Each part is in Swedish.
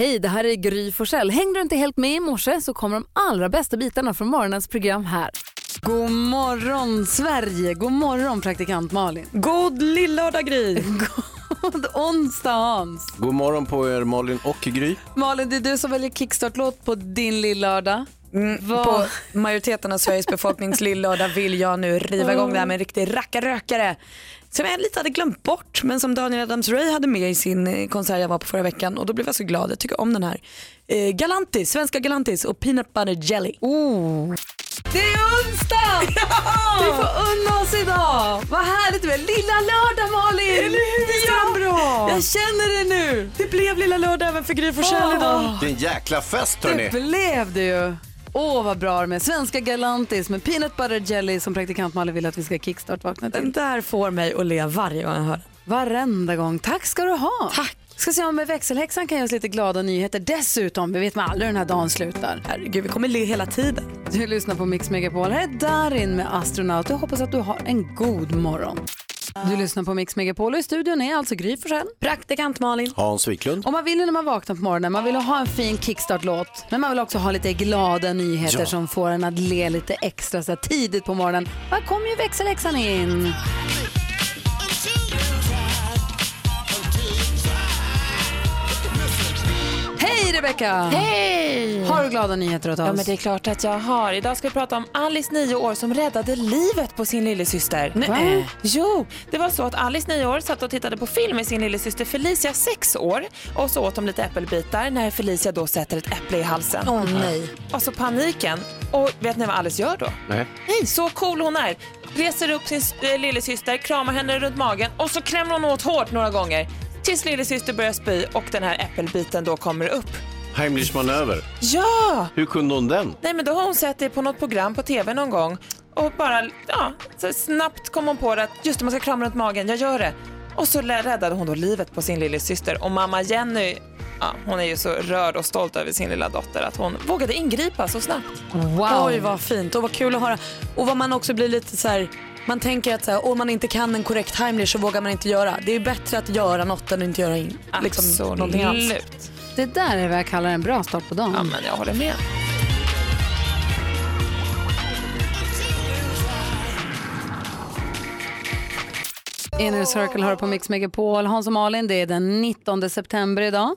Hej, det här är Gry Forssell. Hängde du inte helt med i morse så kommer de allra bästa bitarna från morgonens program här. God morgon Sverige, god morgon praktikant Malin. God lillördag Gry. God onsdag Hans. God morgon på er Malin och Gry. Malin, det är du som väljer kickstart-låt på din lillördag. Mm, på majoriteten av Sveriges befolknings lillördag vill jag nu riva igång det här med en riktig rackarrökare. Som jag lite hade glömt bort men som Daniel Adams-Ray hade med i sin eh, konsert jag var på förra veckan och då blev jag så glad. Jag tycker om den här. Eh, Galantis, svenska Galantis och Peanut Butter Jelly. Oh. Det är onsdag! Vi får unna oss idag. Vad härligt med lilla lördag Malin! Eller hur? Visst är den bra? Jag känner det nu. Det blev lilla lördag även för Gry Forssell Åh. idag. Det är en jäkla fest Det hörni. blev det ju. Åh vad bra med svenska Galantis med peanut butter jelly som praktikant Malin vill att vi ska kickstart-vakna till. Den där får mig att le varje gång jag hör. Varenda gång. Tack ska du ha. Tack. Ska se om med växelhäxan kan ge oss lite glada nyheter. Dessutom, vi vet man aldrig hur den här dagen slutar. Herregud, vi kommer le hela tiden. Du lyssnar på Mix Megapol. Här är Darin med Astronaut. Jag hoppas att du har en god morgon. Du lyssnar på Mix Megapol och i studion är alltså Gry Forssell. Praktikant Malin. Hans Wiklund. Och man vill ju när man vaknar på morgonen, man vill ha en fin kickstart-låt. Men man vill också ha lite glada nyheter Ja. som får en att le lite extra så här tidigt på morgonen. Här kommer ju växelhäxan in. Hej Rebecka! Hej! Har du glada nyheter åt oss? Ja, men det är klart att jag har. Idag ska vi prata om Alice, 9 år, som räddade livet på sin lillasyster. Nej. Jo, det var så att Alice, 9 år, satt och tittade på film med sin lillasyster Felicia, 6 år. Och så åt de lite äppelbitar när Felicia då sätter ett äpple i halsen. Åh nej. Och så paniken. Och vet ni vad Alice gör då? Nej. Nej, så cool hon är. Reser upp sin äh, lillasyster, kramar henne runt magen och så klämmer hon åt hårt några gånger. Tills lillasyster börjar spy och den här äppelbiten då kommer upp. Heimlich manöver. Ja! Hur kunde hon den? Nej men då har hon sett det på något program på tv någon gång och bara, ja, så snabbt kom hon på det att just det, man ska krama runt magen, jag gör det. Och så räddade hon då livet på sin lillasyster och mamma Jenny, ja, hon är ju så rörd och stolt över sin lilla dotter att hon vågade ingripa så snabbt. Wow! Oj vad fint och vad kul att höra. Och vad man också blir lite så här, man tänker att så här, om man inte kan en korrekt Heimlich så vågar man inte göra. Det är bättre att göra något än att inte göra in, liksom, någonting alls. Det där är vad jag kallar en bra start på dagen. Ja men jag håller med. Inner Circle har på Mix Megapol. Hans och Malin, det är den 19 september idag.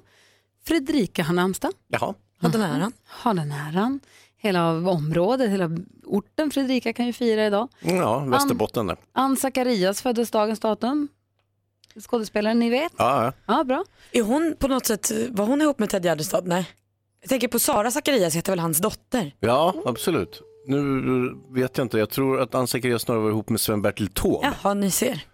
Fredrika har namnsdag. Jaha. Ja, den här. Har den äran. Hela området, hela orten Fredrika kan ju fira idag. Ja, Västerbotten där. Ann Zacharias föddes dagens datum. Skådespelaren ni vet. Ja, ja. Ja, bra. Är hon på något sätt, var hon ihop med Ted Gärdestad? Nej. Jag tänker på Sara Zacharias, heter väl hans dotter? ja, absolut. Nu vet jag inte, jag tror att Ann Zacharias snarare var ihop med Sven-Bertil Taube. Jaha, ni ser.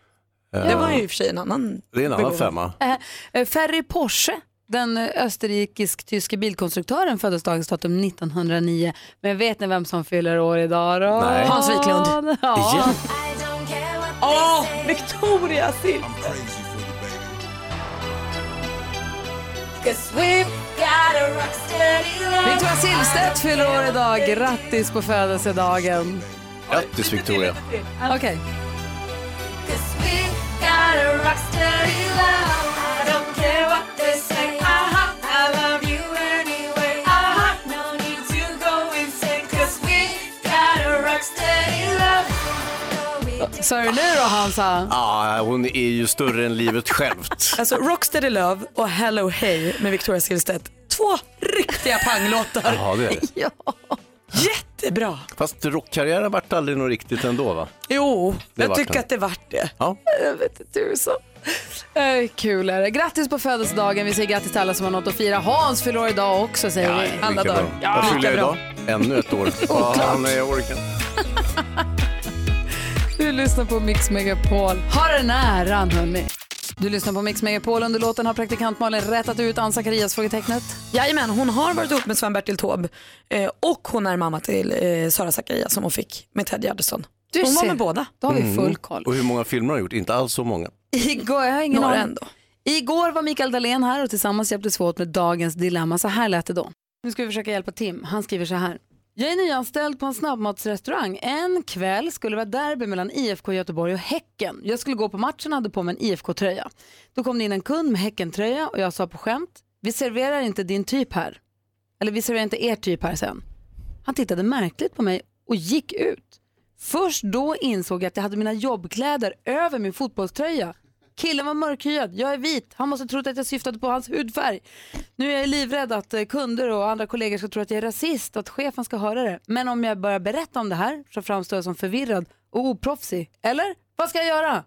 Eh, Det var ju i och för sig en annan. Det är en annan begåvning. femma. Eh, eh, Ferry Porsche, den österrikisk-tyske bilkonstruktören föddes dagens datum 1909. Men vet ni vem som fyller år idag då? Nej. Hans Wiklund. Ja. Igen? Åh, Victoria Silvstedt! Victoria Silvstedt fyller år idag. Grattis på födelsedagen. Grattis Victoria. Okej. Så är det nu då Hansa? Ja, hon är ju större än livet självt. Alltså Rocksteady Love och Hello Hey med Victoria Silvstedt. Två riktiga panglåtar. Ja, det är det. Ja. Jättebra. Fast rockkarriären vart aldrig något riktigt ändå va? Jo, Det jag tycker den. att det vart det. Ja. Jag vet inte tusan. Eh, Kul är det. Grattis på födelsedagen. Vi säger grattis till alla som har något att fira. Hans fyller år idag också säger vi. alla dagar. bra. Ja, fyller jag bra. idag? Ännu ett år. Ja, han är orken. Du lyssnar på Mix Megapol. Ha den äran hörni. Du lyssnar på Mix Megapol. Under låten har praktikant Malin rättat ut Ann Zacharias frågetecknet. Jajamän, hon har varit ihop med Sven-Bertil Taube eh, och hon är mamma till eh, Sara Zacharias som hon fick med Ted Gärdestad. Du Hon var ser. med båda. Då har vi full koll. Och hur många filmer har hon gjort? Inte alls så många. Igår, jag har ingen Några ändå. Igår var Mikael Dahlén här och tillsammans hjälptes vi åt med dagens dilemma. Så här lät det då. Nu ska vi försöka hjälpa Tim. Han skriver så här. Jag är nyanställd på en snabbmatsrestaurang. En kväll skulle det vara derby mellan IFK Göteborg och Häcken. Jag skulle gå på matchen och hade på mig en IFK-tröja. Då kom det in en kund med Häcken-tröja och jag sa på skämt, vi serverar inte din typ här. Eller vi serverar inte er typ här sen. Han tittade märkligt på mig och gick ut. Först då insåg jag att jag hade mina jobbkläder över min fotbollströja. Killen var mörkhyad, jag är vit. Han måste trott att jag syftade på hans hudfärg. Nu är jag livrädd att eh, kunder och andra kollegor ska tro att jag är rasist och att chefen ska höra det. Men om jag börjar berätta om det här så framstår jag som förvirrad och oproffsig. Eller? Vad ska jag göra?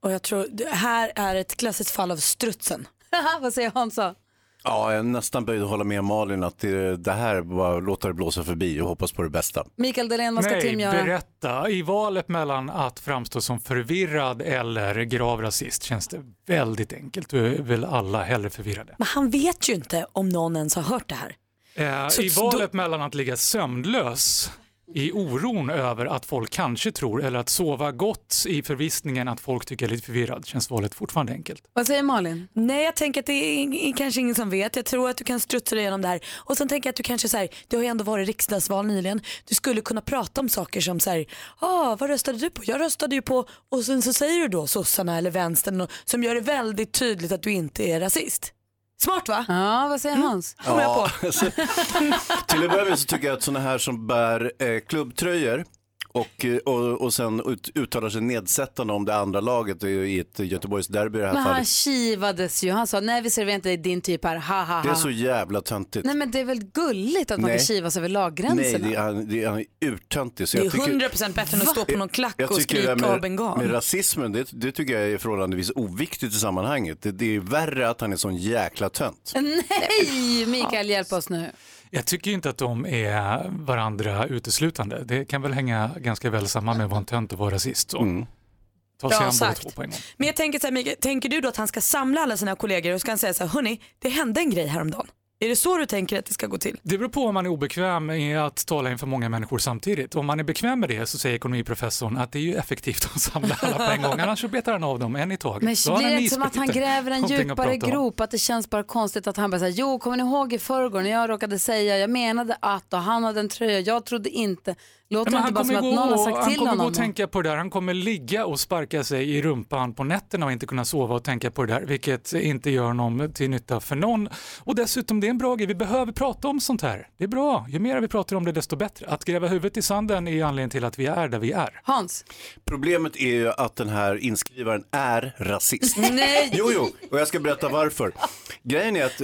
Och jag tror det här är ett klassiskt fall av strutsen. Vad säger Hansa? Ja, jag är nästan böjd att hålla med Malin att det, det här bara låta det blåsa förbi och hoppas på det bästa. Mikael Dahlén, vad ska Nej, Tim göra? berätta. I valet mellan att framstå som förvirrad eller grav rasist känns det väldigt enkelt. Du är väl alla hellre förvirrade. Men han vet ju inte om någon ens har hört det här. Eh, Så- I valet mellan att ligga sömnlös i oron över att folk kanske tror eller att sova gott i förvissningen att folk tycker jag är lite förvirrad känns valet fortfarande enkelt. Vad säger Malin? Nej jag tänker att det är kanske ingen som vet. Jag tror att du kan strutsa dig igenom det här. Och sen tänker jag att du kanske så här, det har ju ändå varit riksdagsval nyligen. Du skulle kunna prata om saker som så här, ah, vad röstade du på? Jag röstade ju på, och sen så säger du då sossarna eller vänstern som gör det väldigt tydligt att du inte är rasist. Smart va? Ja, vad säger Hans? Kommer jag på. alltså, till att börja med så tycker jag att sådana här som bär eh, klubbtröjor och, eh, och, och sen ut, uttalar sig nedsättande om det andra laget i ett Göteborgsderby i det här Men han fallet. kivades ju. Han sa nej vi serverar inte din typ här, ha ha ha. Det är så jävla töntigt. Nej men det är väl gulligt att man Nej. kan kivas över Nej, laggränserna. det är, det är urtöntigt. Så Det är jag tycker- 100% bättre än att stå på någon klack Jag och tycker det skrika med, bengal. med rasismen, det, det tycker jag är förhållandevis oviktigt i sammanhanget. Det, det är värre att han är sån jäkla tönt. Nej, Mikael hjälp oss nu. Jag tycker inte att de är varandra uteslutande. Det kan väl hänga ganska väl samman med att vara en tönt och vara rasist. Så. Mm. Ta sig an båda två på en gång. Men jag tänker så här, Mikael, tänker du då att han ska samla alla sina kollegor och ska han säga så här, hörni, det hände en grej häromdagen. Är det så du tänker att det ska gå till? Det beror på om man är obekväm med att tala inför många människor samtidigt. Om man är bekväm med det så säger ekonomiprofessorn att det är ju effektivt att samla alla på en gång, annars så betar han av dem en i taget. Men blir det inte som att han gräver en djupare grop? Att det känns bara konstigt att han bara säger jo kommer ni ihåg i förrgår när jag råkade säga, jag menade att och han hade en tröja, jag trodde inte. Låter inte han bara som kommer, att gå, någon har sagt han till kommer gå honom? och tänka på det där. Han kommer ligga och sparka sig i rumpan på nätterna och inte kunna sova och tänka på det där, vilket inte gör honom till nytta för någon. Och dessutom, det är en bra grej. Vi behöver prata om sånt här. Det är bra. Ju mer vi pratar om det, desto bättre. Att gräva huvudet i sanden är anledningen till att vi är där vi är. Hans? Problemet är ju att den här inskrivaren är rasist. Nej! Jo, jo, och jag ska berätta varför. Grejen är att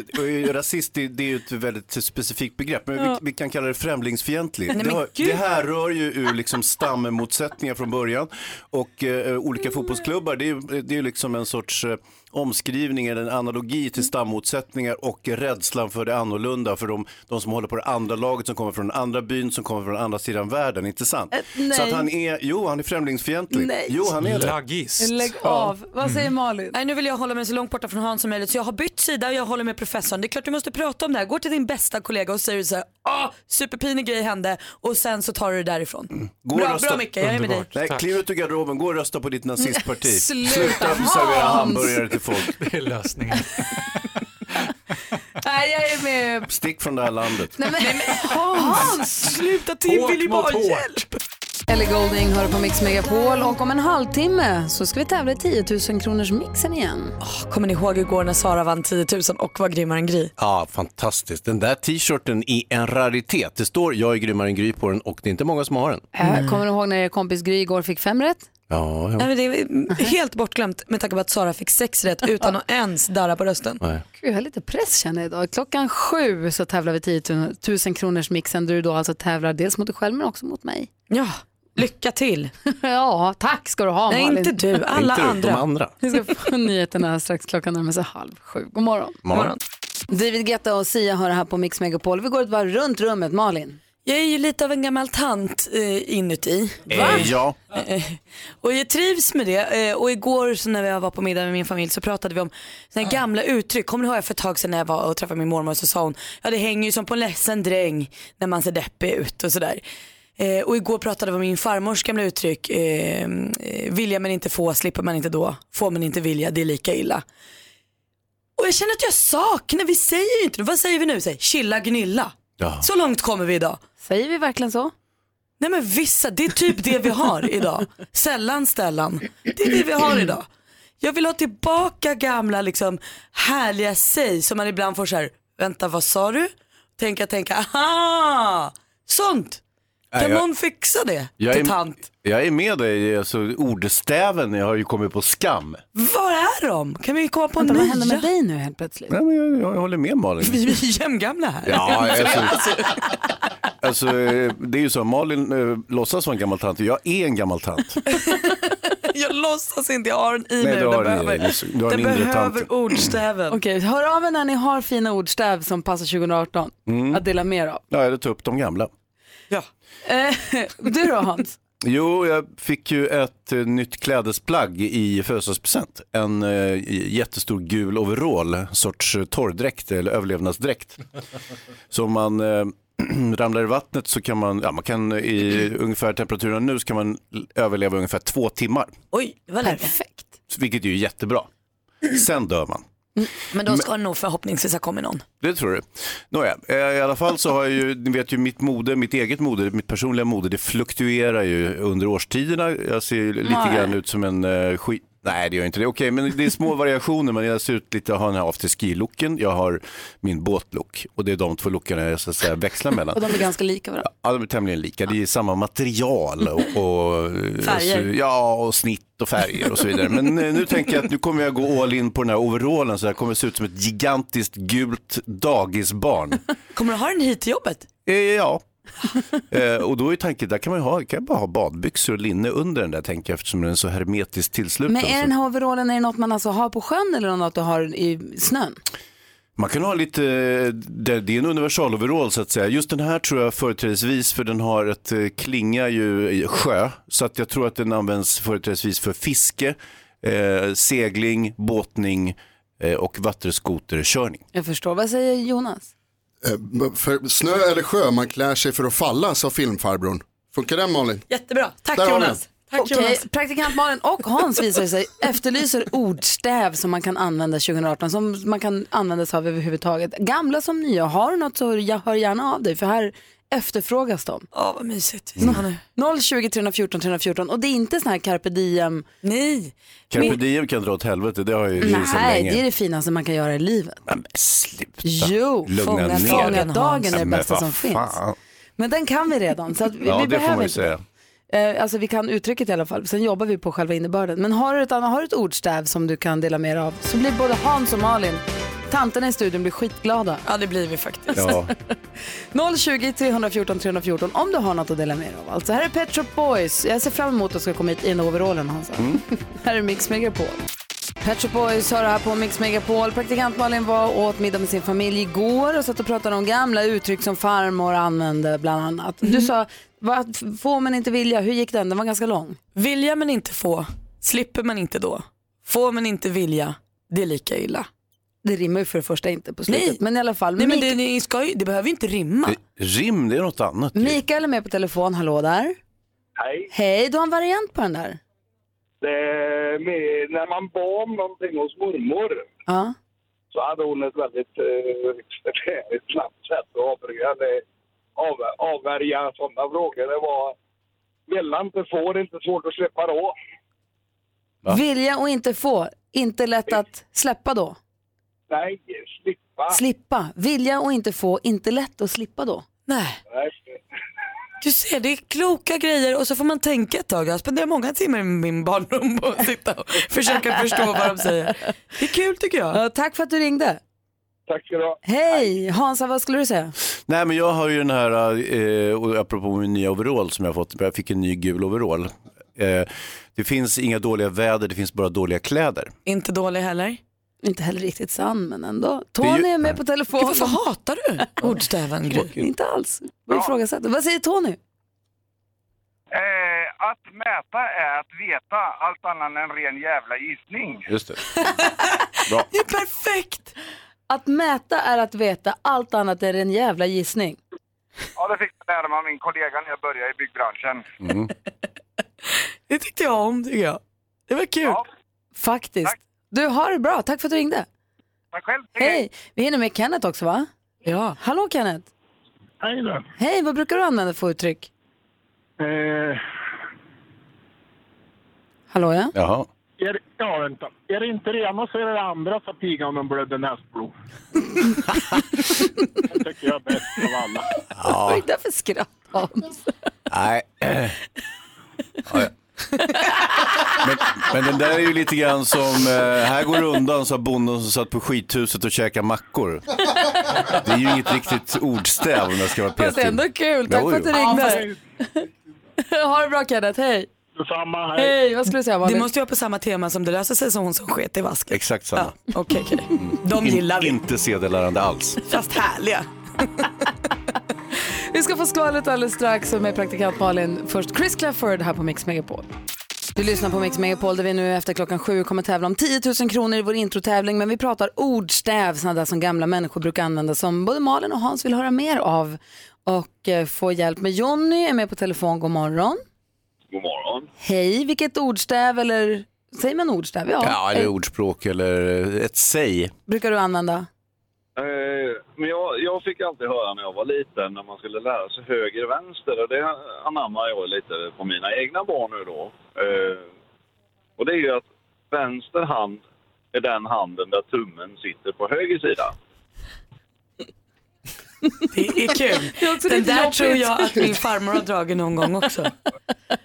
rasist det, det är ju ett väldigt specifikt begrepp, men vi, vi kan kalla det främlingsfientlig. men det, har, det här rör ju ur liksom stammotsättningar från början. Och eh, olika fotbollsklubbar, det är ju det är liksom en sorts eh, omskrivning eller en analogi till stammotsättningar och rädslan för det annorlunda för de, de som håller på det andra laget som kommer från andra byn som kommer från den andra sidan världen, inte sant? nej. Så att han är, jo han är främlingsfientlig. Nej. Jo han är det. Laggist. Lägg av. Vad säger Malin? Nej, nu vill jag hålla mig så långt borta från Hans som möjligt så jag har bytt sida och jag håller med professorn. Det är klart du måste prata om det här. Gå till din bästa kollega och säger så här, ah, superpinig grej hände och sen så tar du det därifrån. Gå och Bra, rösta. bra Micke, jag är med dig. Nej, kliv ut ur garderoben, gå och rösta på ditt nazistparti. Sluta, Sluta servera hamburgare till folk. Det är lösningen. Nej, jag är med. Stick från det här landet. Nej, men, Hans! Sluta Tim vill ju bara hjälp. Ellie Golding hör på Mix Megapol och om en halvtimme så ska vi tävla i 10 000 kronors mixen igen. Kommer ni ihåg igår när Sara vann 10 000 och var grymmare än Gry? Ja, fantastiskt. Den där t-shirten är en raritet. Det står jag är grymmare än Gry på den och det är inte många som har den. Äh, Kommer du ihåg när er kompis Gry igår fick fem rätt? Ja, ja. Nej, men det är helt bortglömt med tanke på att Sara fick sex rätt utan att ens darra på rösten. Nej. Gud, jag har lite press känner jag idag. Klockan sju så tävlar vi 10 000 kronors mixen där du då alltså tävlar dels mot dig själv men också mot mig. Ja, lycka till. ja, tack ska du ha Nej, Malin. inte du, alla inte du, andra. de andra. Vi ska få nyheterna strax klockan närmar sig halv sju. God morgon. Morgon. David Guetta och Sia hör här på Mix Megapol. Vi går ett varv runt rummet. Malin. Jag är ju lite av en gammal tant eh, inuti. Eh, ja, Och jag trivs med det. Eh, och igår så när jag var på middag med min familj så pratade vi om såna här gamla uttryck. Kommer ni ihåg för ett tag sedan när jag var och träffade min mormor så sa hon, ja det hänger ju som på en ledsen dräng när man ser deppig ut och sådär. Eh, och igår pratade vi om min farmors gamla uttryck, eh, eh, vilja men inte få, slipper man inte då, får man inte vilja, det är lika illa. Och jag känner att jag saknar, vi säger ju inte det, vad säger vi nu? Säg, chilla, gnilla. Ja. Så långt kommer vi idag. Säger vi verkligen så? Nej men vissa, det är typ det vi har idag. Sällan ställan. Det är det vi har idag. Jag vill ha tillbaka gamla liksom härliga säg som man ibland får så här, vänta vad sa du? Tänka, tänka, aha! Sånt! Nej, Kan jag- någon fixa det Jag till är, tant? jag är med dig, alltså, ordstäven jag har ju kommit på skam. Var är de? Kan vi komma på Vänta, vad nya? händer med dig nu helt plötsligt? Nej, men jag, jag håller med Malin. Vi är jämngamla här. Ja, alltså, alltså, eh, det är ju så, Malin äh, låtsas vara en gammal tant, jag är en gammal tant. Jag låtsas inte, jag har den i Nej, mig. du Den behöver, den en behöver ordstäven. Okej, hör av er när ni har fina ordstäv som passar 2018 Mm. att dela med er av. Ja, eller ta upp de gamla. Ja. Eh, du då Hans? Jo, jag fick ju ett eh, nytt klädesplagg i födelsedagspresent. En eh, jättestor gul overall, sorts torrdräkt eller överlevnadsdräkt. Så om man eh, ramlar i vattnet så kan man, ja man kan i ungefär temperaturen nu så kan man överleva ungefär två timmar. Oj, det var. Perfekt. Vilket är ju jättebra. Sen dör man. Men då ska det nog förhoppningsvis ha kommit någon. Det tror du. Nåja, eh, i alla fall så har jag ju, ni vet ju mitt mode, mitt eget mode, mitt personliga mode, det fluktuerar ju under årstiderna. Jag ser lite Nej. grann ut som en uh, skit... Nej, det gör inte det. Okej, men det är små variationer. Men jag ser ut lite, jag har den här afterski-looken, jag har min båtlook. Och det är de två lookarna jag så att säga växlar mellan. Och de är ganska lika varandra. Ja, de är tämligen lika. Det är samma material och, och Färger. och ja, och snitt och färger och så vidare. Men eh, nu tänker jag att nu kommer jag gå all in på den här overallen så jag kommer se ut som ett gigantiskt gult dagisbarn. Kommer du ha den hit till jobbet? Eh, ja. eh, och då är tanken, där kan man ju ha, kan bara ha badbyxor och linne under den där tänker jag eftersom den är så hermetiskt tillsluten. Men är den här overallen är det något man alltså har på sjön eller något du har i snön? Man kan ha lite, det, det är en universaloverall så att säga. Just den här tror jag företrädesvis för den har ett eh, klinga ju i sjö. Så att jag tror att den används företrädesvis för fiske, eh, segling, båtning eh, och vattenskoterkörning. Jag förstår. Vad säger Jonas? Eh, För snö eller sjö, man klär sig för att falla, sa filmfarbrorn. Funkar den Malin? Jättebra. Tack Där Jonas. Tack Okej, Jonas. praktikant Malin och Hans visar sig efterlyser ordstäv som man kan använda 2018, som man kan använda sig av överhuvudtaget. Gamla som nya, har du något så jag hör gärna av dig för här efterfrågas de. Åh vad mysigt. Vi ska nu. 020 314 314 och det är inte sån här carpe diem. Nej. Carpe diem kan dra åt helvete, det har jag ju Nej, länge. det är det finaste man kan göra i livet. Men sluta, Jo, lugna fånga ner fånga dagen är det Men bästa som finns. Men den kan vi redan så att vi, Ja, vi det får behöver man ju inte säga. Eh, alltså vi kan uttrycket i alla fall, sen jobbar vi på själva innebörden. Men har du ett, annat, har du ett ordstäv som du kan dela med dig av så blir både Hans och Malin, tanterna i studion blir skitglada. Ja det blir vi faktiskt. Ja. 020 314 314 om du har något att dela med dig av. Alltså här är Pet Shop Boys. Jag ser fram emot att du ska komma hit i overallen Hansa. här är Mix Megapol. Pet Shop Boys har det här på Mix Megapol. Praktikant Malin var och åt middag med sin familj igår och satt och pratade om gamla uttryck som farmor använde bland annat. Du sa, vad, får men inte vilja, hur gick den? Den var ganska lång. Vilja men inte få, slipper man inte då. Får man inte vilja, det är lika illa. Det rimmar ju för det första inte på slutet. Nej. Men i alla fall, Nej men det, det, ska ju, det behöver ju inte rimma. Rim, det är något annat. ju. Mikael är med på telefon, hallå där. Hej. Hej, du har en variant på den där. Det är med, när man bad om någonting hos mormor Ja. så hade hon ett väldigt eh, ett snabbt sätt att avbryta det, av, avvärja sådana frågor. Det var vilja inte, får inte, svårt att släppa då. Va? Vilja och inte få, inte lätt att släppa då. Nej, slippa. Slippa, vilja och inte få, inte lätt att slippa då. Nej. Nej. Du ser, det är kloka grejer och så får man tänka ett tag. Jag spenderar många timmar i min barndom på att sitta och försöka förstå vad de säger. Det är kul tycker jag. Ja, tack för att du ringde. Tack ska du ha. Hej, Hansa vad skulle du säga? Nej men jag har ju den här, eh, och apropå min nya overall som jag har fått, jag fick en ny gul overall. Eh, det finns inga dåliga väder, det finns bara dåliga kläder. Inte dålig heller. Inte heller riktigt sann men ändå. Tony är med på telefon. Gud, varför hatar du ordstäven? Inte alls. Vad ifrågasätter. Vad säger Tony? Eh, att mäta är att veta, allt annat än en ren jävla gissning. Just det. Bra. Det är perfekt. Att mäta är att veta, allt annat är en jävla gissning. Ja, det fick jag lära mig av min kollega när jag började i byggbranschen. Mm. Det tyckte jag om tycker jag. Det var kul. Ja, Faktiskt. Tack. Du har det bra, tack för att du ringde. tack själv. Hej, vi hinner med Kenneth också va? Ja. Hallå Kenneth. Hej då. Hej, vad brukar du använda för uttryck? Eh, Hallå ja? Jaha. Är, ja, vänta. Är det inte det ena så är det det andra, sa pigan om blödde näsblod. det tycker jag är bäst av alla. Vad är det där för skratt, Hans? Nej. Ja, ja. Men, men den där är ju lite grann som, eh, här går det undan, sa bonden som satt på skithuset och käkade mackor. Det är ju inget riktigt ordstäv om jag ska vara Fast det petig. ändå kul. Tack Jo, för att du ringde. ha det bra Kenneth, hej. Detsamma, Hej, vad skulle du säga Det Malin? måste ju vara på samma tema som det löser sig som hon som sket i vasken. Exakt samma. Okej, okej. De gillar vi. Inte sedelärande alls. Fast härliga. Vi ska få skvallret alldeles strax med praktikant Malin. Först Chris Clafford här på Mix Megapol. Du lyssnar på Mix Megapol där vi nu efter klockan sju kommer tävla om 10 000 kronor i vår introtävling. Men vi pratar ordstäv, sådana där som gamla människor brukar använda som både Malin och Hans vill höra mer av. Och eh, få hjälp med Jonny är med på telefon. God morgon. God morgon. Hej, vilket ordstäv eller säger man ordstäv? Ja. Ja, eller Eh, ordspråk eller ett säg. Brukar du använda? Eh, men jag, jag fick alltid höra när jag var liten när man skulle lära sig höger och vänster och det anammar jag lite på mina egna barn nu då. Eh, och det är ju att vänster hand är den handen där tummen sitter på höger sida. Det är kul. Det Den där jobbigt. tror jag att min farmor har dragit någon gång också.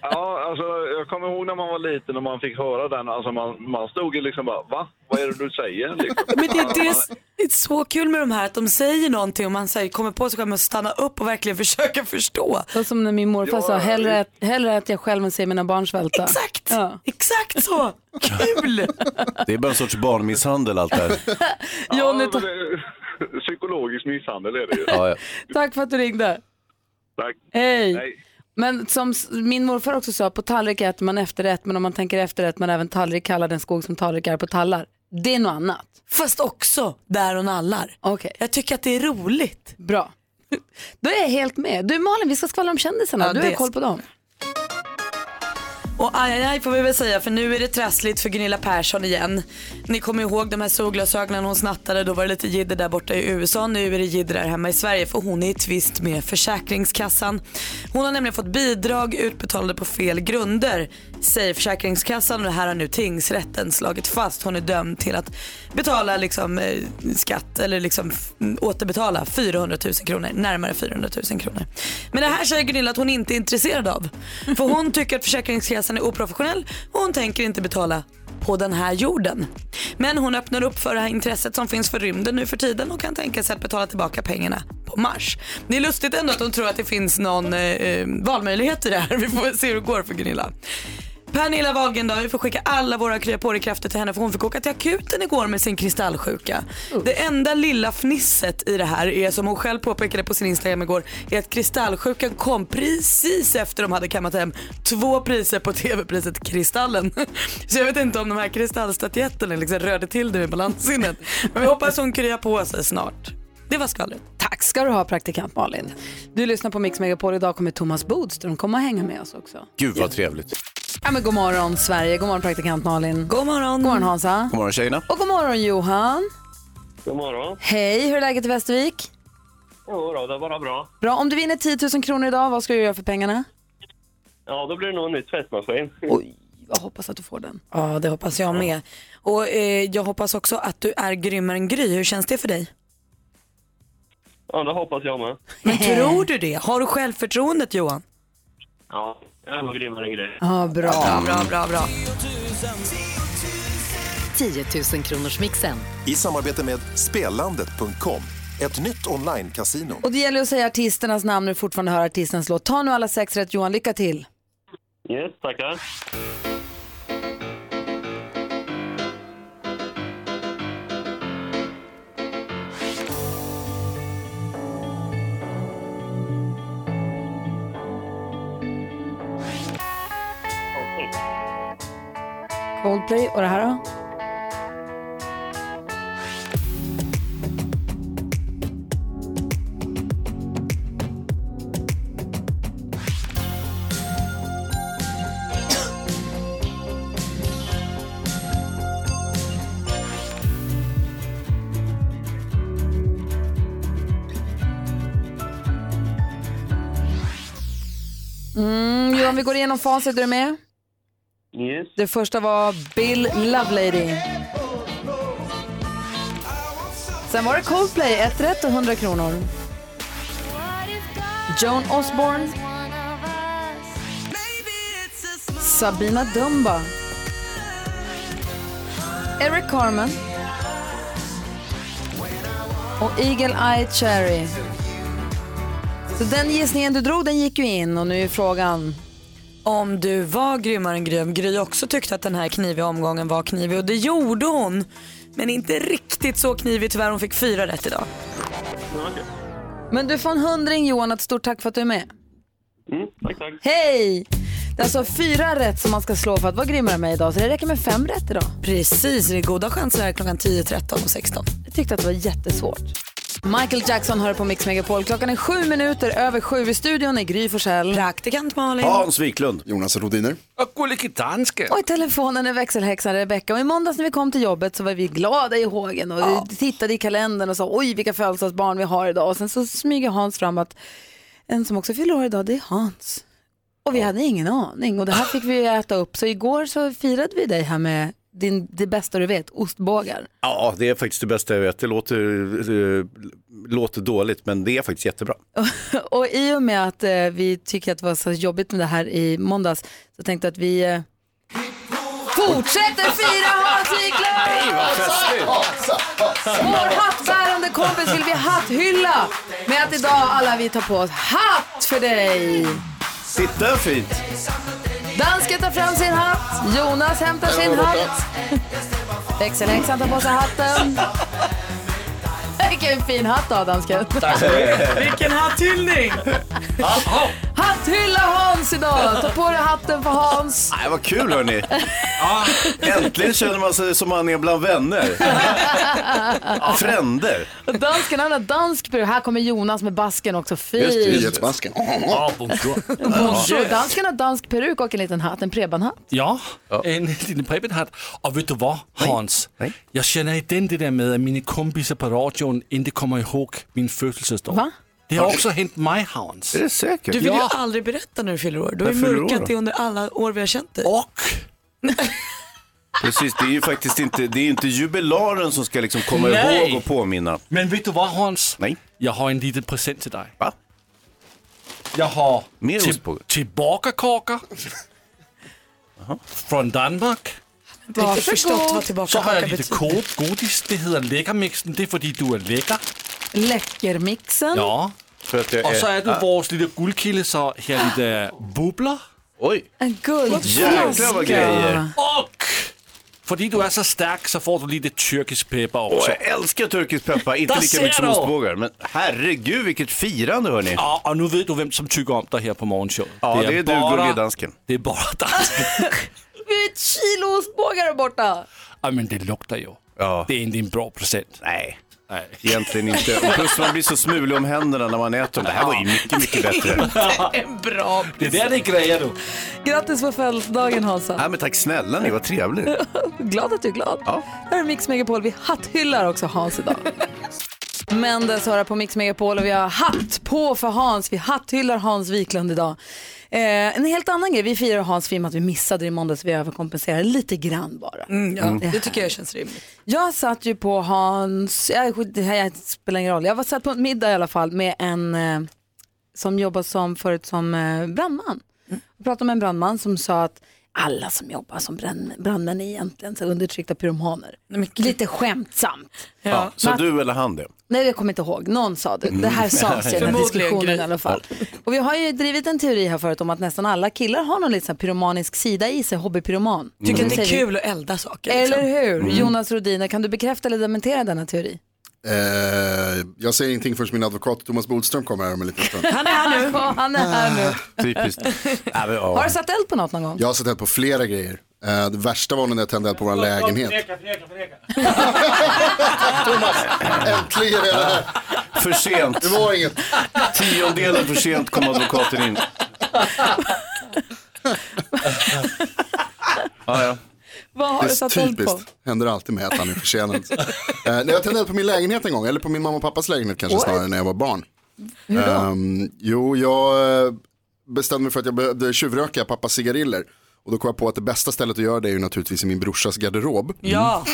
Ja, alltså jag kommer ihåg när man var liten och man fick höra den, alltså man, man stod ju liksom bara va? Vad är det du säger? Liksom. Men det, är det, det är så kul med de här att de säger någonting och man säger, kommer på sig själv att stanna upp och verkligen försöka förstå. Det var som när min morfar Ja, sa, hellre, ät- hellre att jag själv än se mina barn svälta. Exakt, Ja. exakt så. Kul! Det är bara en sorts barnmisshandel allt det här. Ja, ta- det, psykologisk misshandel är det ju. Ja, ja. tack för att du ringde. Tack. Hej. Nej. Men som min morfar också sa, på tallrik äter man efterrätt, men om man tänker efterrätt, man även tallrik kallar den skog som tallrik är på tallar. Det är något annat. Fast också där och nallar. Okej, Jag tycker att det är roligt. bra. Då är jag helt med. Du Malin, vi ska skvallra om kändisarna. Ja, du har koll på dem. Och aj, aj, aj får vi väl säga för nu är det trassligt för Gunilla Persson igen. Ni kommer ihåg de här solglasögonen hon snattade, då var det lite jidder där borta i USA. Nu är det jidder här hemma i Sverige för hon är i tvist med Försäkringskassan. Hon har nämligen fått bidrag utbetalade på fel grunder, säger Försäkringskassan och det här har nu tingsrätten slagit fast. Hon är dömd till att betala liksom, eh, skatt eller liksom återbetala 400 000 kronor, närmare 400 000 kronor. Men det här säger Gunilla att hon inte är intresserad av. För hon tycker att Försäkringskassan är oprofessionell och hon tänker inte betala på den här jorden. Men hon öppnar upp för det här intresset som finns för rymden nu för tiden och kan tänka sig att betala tillbaka pengarna på Mars. Det är lustigt ändå att hon tror att det finns någon eh, eh valmöjlighet i det här. Vi får väl se hur det går för Gunilla. Pernilla Wahlgren då, vi får skicka alla våra krya på krafter till henne för hon fick åka till akuten igår med sin kristallsjuka. Det enda lilla fnisset i det här är som hon själv påpekade på sin Instagram igår är att kristallsjukan kom precis efter de hade kammat hem två priser på tv-priset Kristallen. Så jag vet inte om de här kristallstatyetterna liksom rörde till det med balanssinnet. Men vi hoppas hon kryar på sig snart. Det var skvallret. Tack ska du ha praktikant Malin. Du lyssnar på Mix Megapol. Idag kommer Thomas Bodström komma och hänga med oss också. Gud vad trevligt. Ja, men god morgon Sverige, god morgon praktikant Malin. God morgon. God morgon Hansa. God morgon tjejerna. Och god morgon Johan. God morgon. Hej, hur är läget i Västervik? Jo då, det är bara bra. Bra, om du vinner 10 000 kronor idag, vad ska du göra för pengarna? Ja, då blir det nog en ny tvättmaskin. Oj, jag hoppas att du får den. Ja, det hoppas jag med. Och eh, jag hoppas också att du är grymmare än Gry. Hur känns det för dig? Ja, det hoppas jag med. Men tror du det? Har du självförtroendet Johan? Ja, nog grymmare än grej. Ja, bra. Bra, bra, bra, bra. 10 000 kronors mixen. I samarbete med Spelandet.com, ett nytt online-casino. Och det gäller att säga artisternas namn när du fortfarande hör artistens låt. Ta nu alla sex rätt Johan, lycka till. Yes, tackar. Coldplay och det här då? Mm, Johan, vi går igenom facit. Är du med? Yes. Det första var Bill Lovelady. Sen var det Coldplay, ett rätt och 100 kronor. Joan Osborne. Sabina Dumba. Eric Carmen. Och Eagle Eye Cherry. Så den gissningen du drog den gick ju in och nu är frågan. Om du var grymmare än grym, Gry också tyckte att den här kniviga omgången var knivig och det gjorde hon. Men inte riktigt så knivig tyvärr, hon fick fyra rätt idag. Men du får en hundring Johan, ett stort tack för att du är med. Mm, tack, tack. Hej! Det är alltså fyra rätt som man ska slå för att vara grymmare med idag, så det räcker med fem rätt idag. Precis, det är goda chanser här klockan 10, 13 och 16. Jag tyckte att det var jättesvårt. Michael Jackson hör på Mix Megapol. Klockan är sju minuter över sju i studion i Gry Forssell. Praktikant Malin. Hans Wiklund. Jonas Rodiner. Och i telefonen är växelhäxan Rebecca. Och i måndags när vi kom till jobbet så var vi glada i hågen och tittade i kalendern och sa oj vilka födelsedagsbarn vi har idag. Och sen så smyger Hans fram att en som också fyller år idag det är Hans. Och vi hade ingen aning och det här fick vi äta upp. Så igår så firade vi dig här med din, det bästa du vet, ostbågar. Ja, det är faktiskt det bästa jag vet. Det låter, eh, låter dåligt, men det är faktiskt jättebra. Och i och med att eh, vi tycker att det var så jobbigt med det här i måndags så tänkte jag att vi eh, fortsätter fira Hans Wiklund! Nej, vad festligt! Vår hattbärande kompis vill vi hatthylla med att idag alla vi tar på oss hatt för dig. Titta fint! Dansken tar fram sin hatt, Jonas hämtar sin hatt. Växelhäxan tar på sig hatten. Vilken fin hatt du har dansken. Vilken hatthyllning! Hatthylla Hans idag! Ta på dig hatten för Hans. Nej, vad kul hörni! Äntligen känner man sig som man är bland vänner. Fränder. Och Dansken han har dansk peruk. Här kommer Jonas med basken också. Just det, Fint. Nyhetsmasken. Ja, bonjour. Bonjour. Dansken har dansk peruk och en liten hatt, en prebanhatt. Ja, en liten Preben-hatt. Och vet du vad, Hans? Jag känner igen det där med att mina kompisar på radion inte kommer ihåg min födelsedag. Va? Det har också hänt mig, Hans. Är det säkert? Du vill Ja. ju aldrig berätta när du fyller år. Du har ju mörkat det under alla år vi har känt dig. Och Precis, det är ju faktiskt inte, det är inte jubilaren som ska liksom komma Nej. ihåg och påminna. Men vet du vad Hans? Nej. Jag har en liten present till dig. Va? Jag har Mer till, ostbågar? tillbakakakor från Danmark. Jag har inte förstått vad Så tillbaka har jag betyder. lite kod, godis. Det heter Läckermixen. Det är för att du är läcker. Läckermixen. Ja. För att jag Och så är du Ah, vår lilla guldkille så här är lite bubblor. Oj, En guldflaska. Och för att du är så stark så får du lite turkisk peppar Åh, också. jag älskar turkisk peppar, inte lika mycket som ostbågar. Men herregud vilket firande hörni. Ja, och nu vet du vem som tycker om dig här på morgonshow. Ja, det är du, gullige dansken. Det är bara dansken. Ett kilo ostbågar där borta. ja, men det luktar ju. Ja. Det är inte en bra present. Nej, Nej. egentligen inte. Och plus man blir så smulig om händerna när man äter dem. Det här var ju mycket, mycket bättre. En bra Det är där det är grejer du. Grattis på födelsedagen Hansa. Nej, men tack snälla ni, vad trevligt. Glad att du är glad. Ja. Här är Mix Megapol. Vi hatthyllar också Hans idag. Mendes hör på Mix Megapol och vi har hatt på för Hans. Vi hatthyllar Hans Wiklund idag. Eh, en helt annan grej, vi firar Hans film att vi missade det i måndags, vi överkompenserar lite grann bara. Mm, ja, det tycker jag känns rimligt. Jag satt ju på Hans, jag, det här spelar ingen roll, jag var satt på en middag i alla fall med en eh, som jobbar som, förut som eh, brandman. Jag pratade med en brandman som sa att alla som jobbar som brand, brandmän är egentligen så undertryckta pyromaner. Lite skämtsamt. Ja, så du eller han det? Nej, jag kommer inte ihåg. Någon sa det. Det här sades i den här diskussionen i alla fall. Och vi har ju drivit en teori här förut om att nästan alla killar har någon liten pyromanisk sida i sig, hobbypyroman. Tycker att det är kul att elda saker. Eller liksom. hur? Jonas Rodiner, kan du bekräfta eller dementera denna teori? Eh, jag säger ingenting förrän min advokat Thomas Bodström kommer här om en liten stund. Han är här nu. Han är här nu. Typiskt. Ja, men, ja. Har du satt eld på något någon gång? Jag har sett eld på flera grejer. Eh, det värsta var när jag tände eld på vår lägenhet. Äntligen är det här. För sent. Det var inget. Tiondelen för sent kom advokaten in. Ja, ja. Vad har du satt eld på? typiskt. Händer alltid med att han är försenad. eh, när jag tände på min lägenhet en gång, eller på min mamma och pappas lägenhet kanske What? snarare när jag var barn. Hur då? Ehm, jo, jag eh, bestämde mig för att jag behövde tjuvröka pappas cigariller. Och då kom jag på att det bästa stället att göra det är ju naturligtvis i min brorsas garderob. Ja.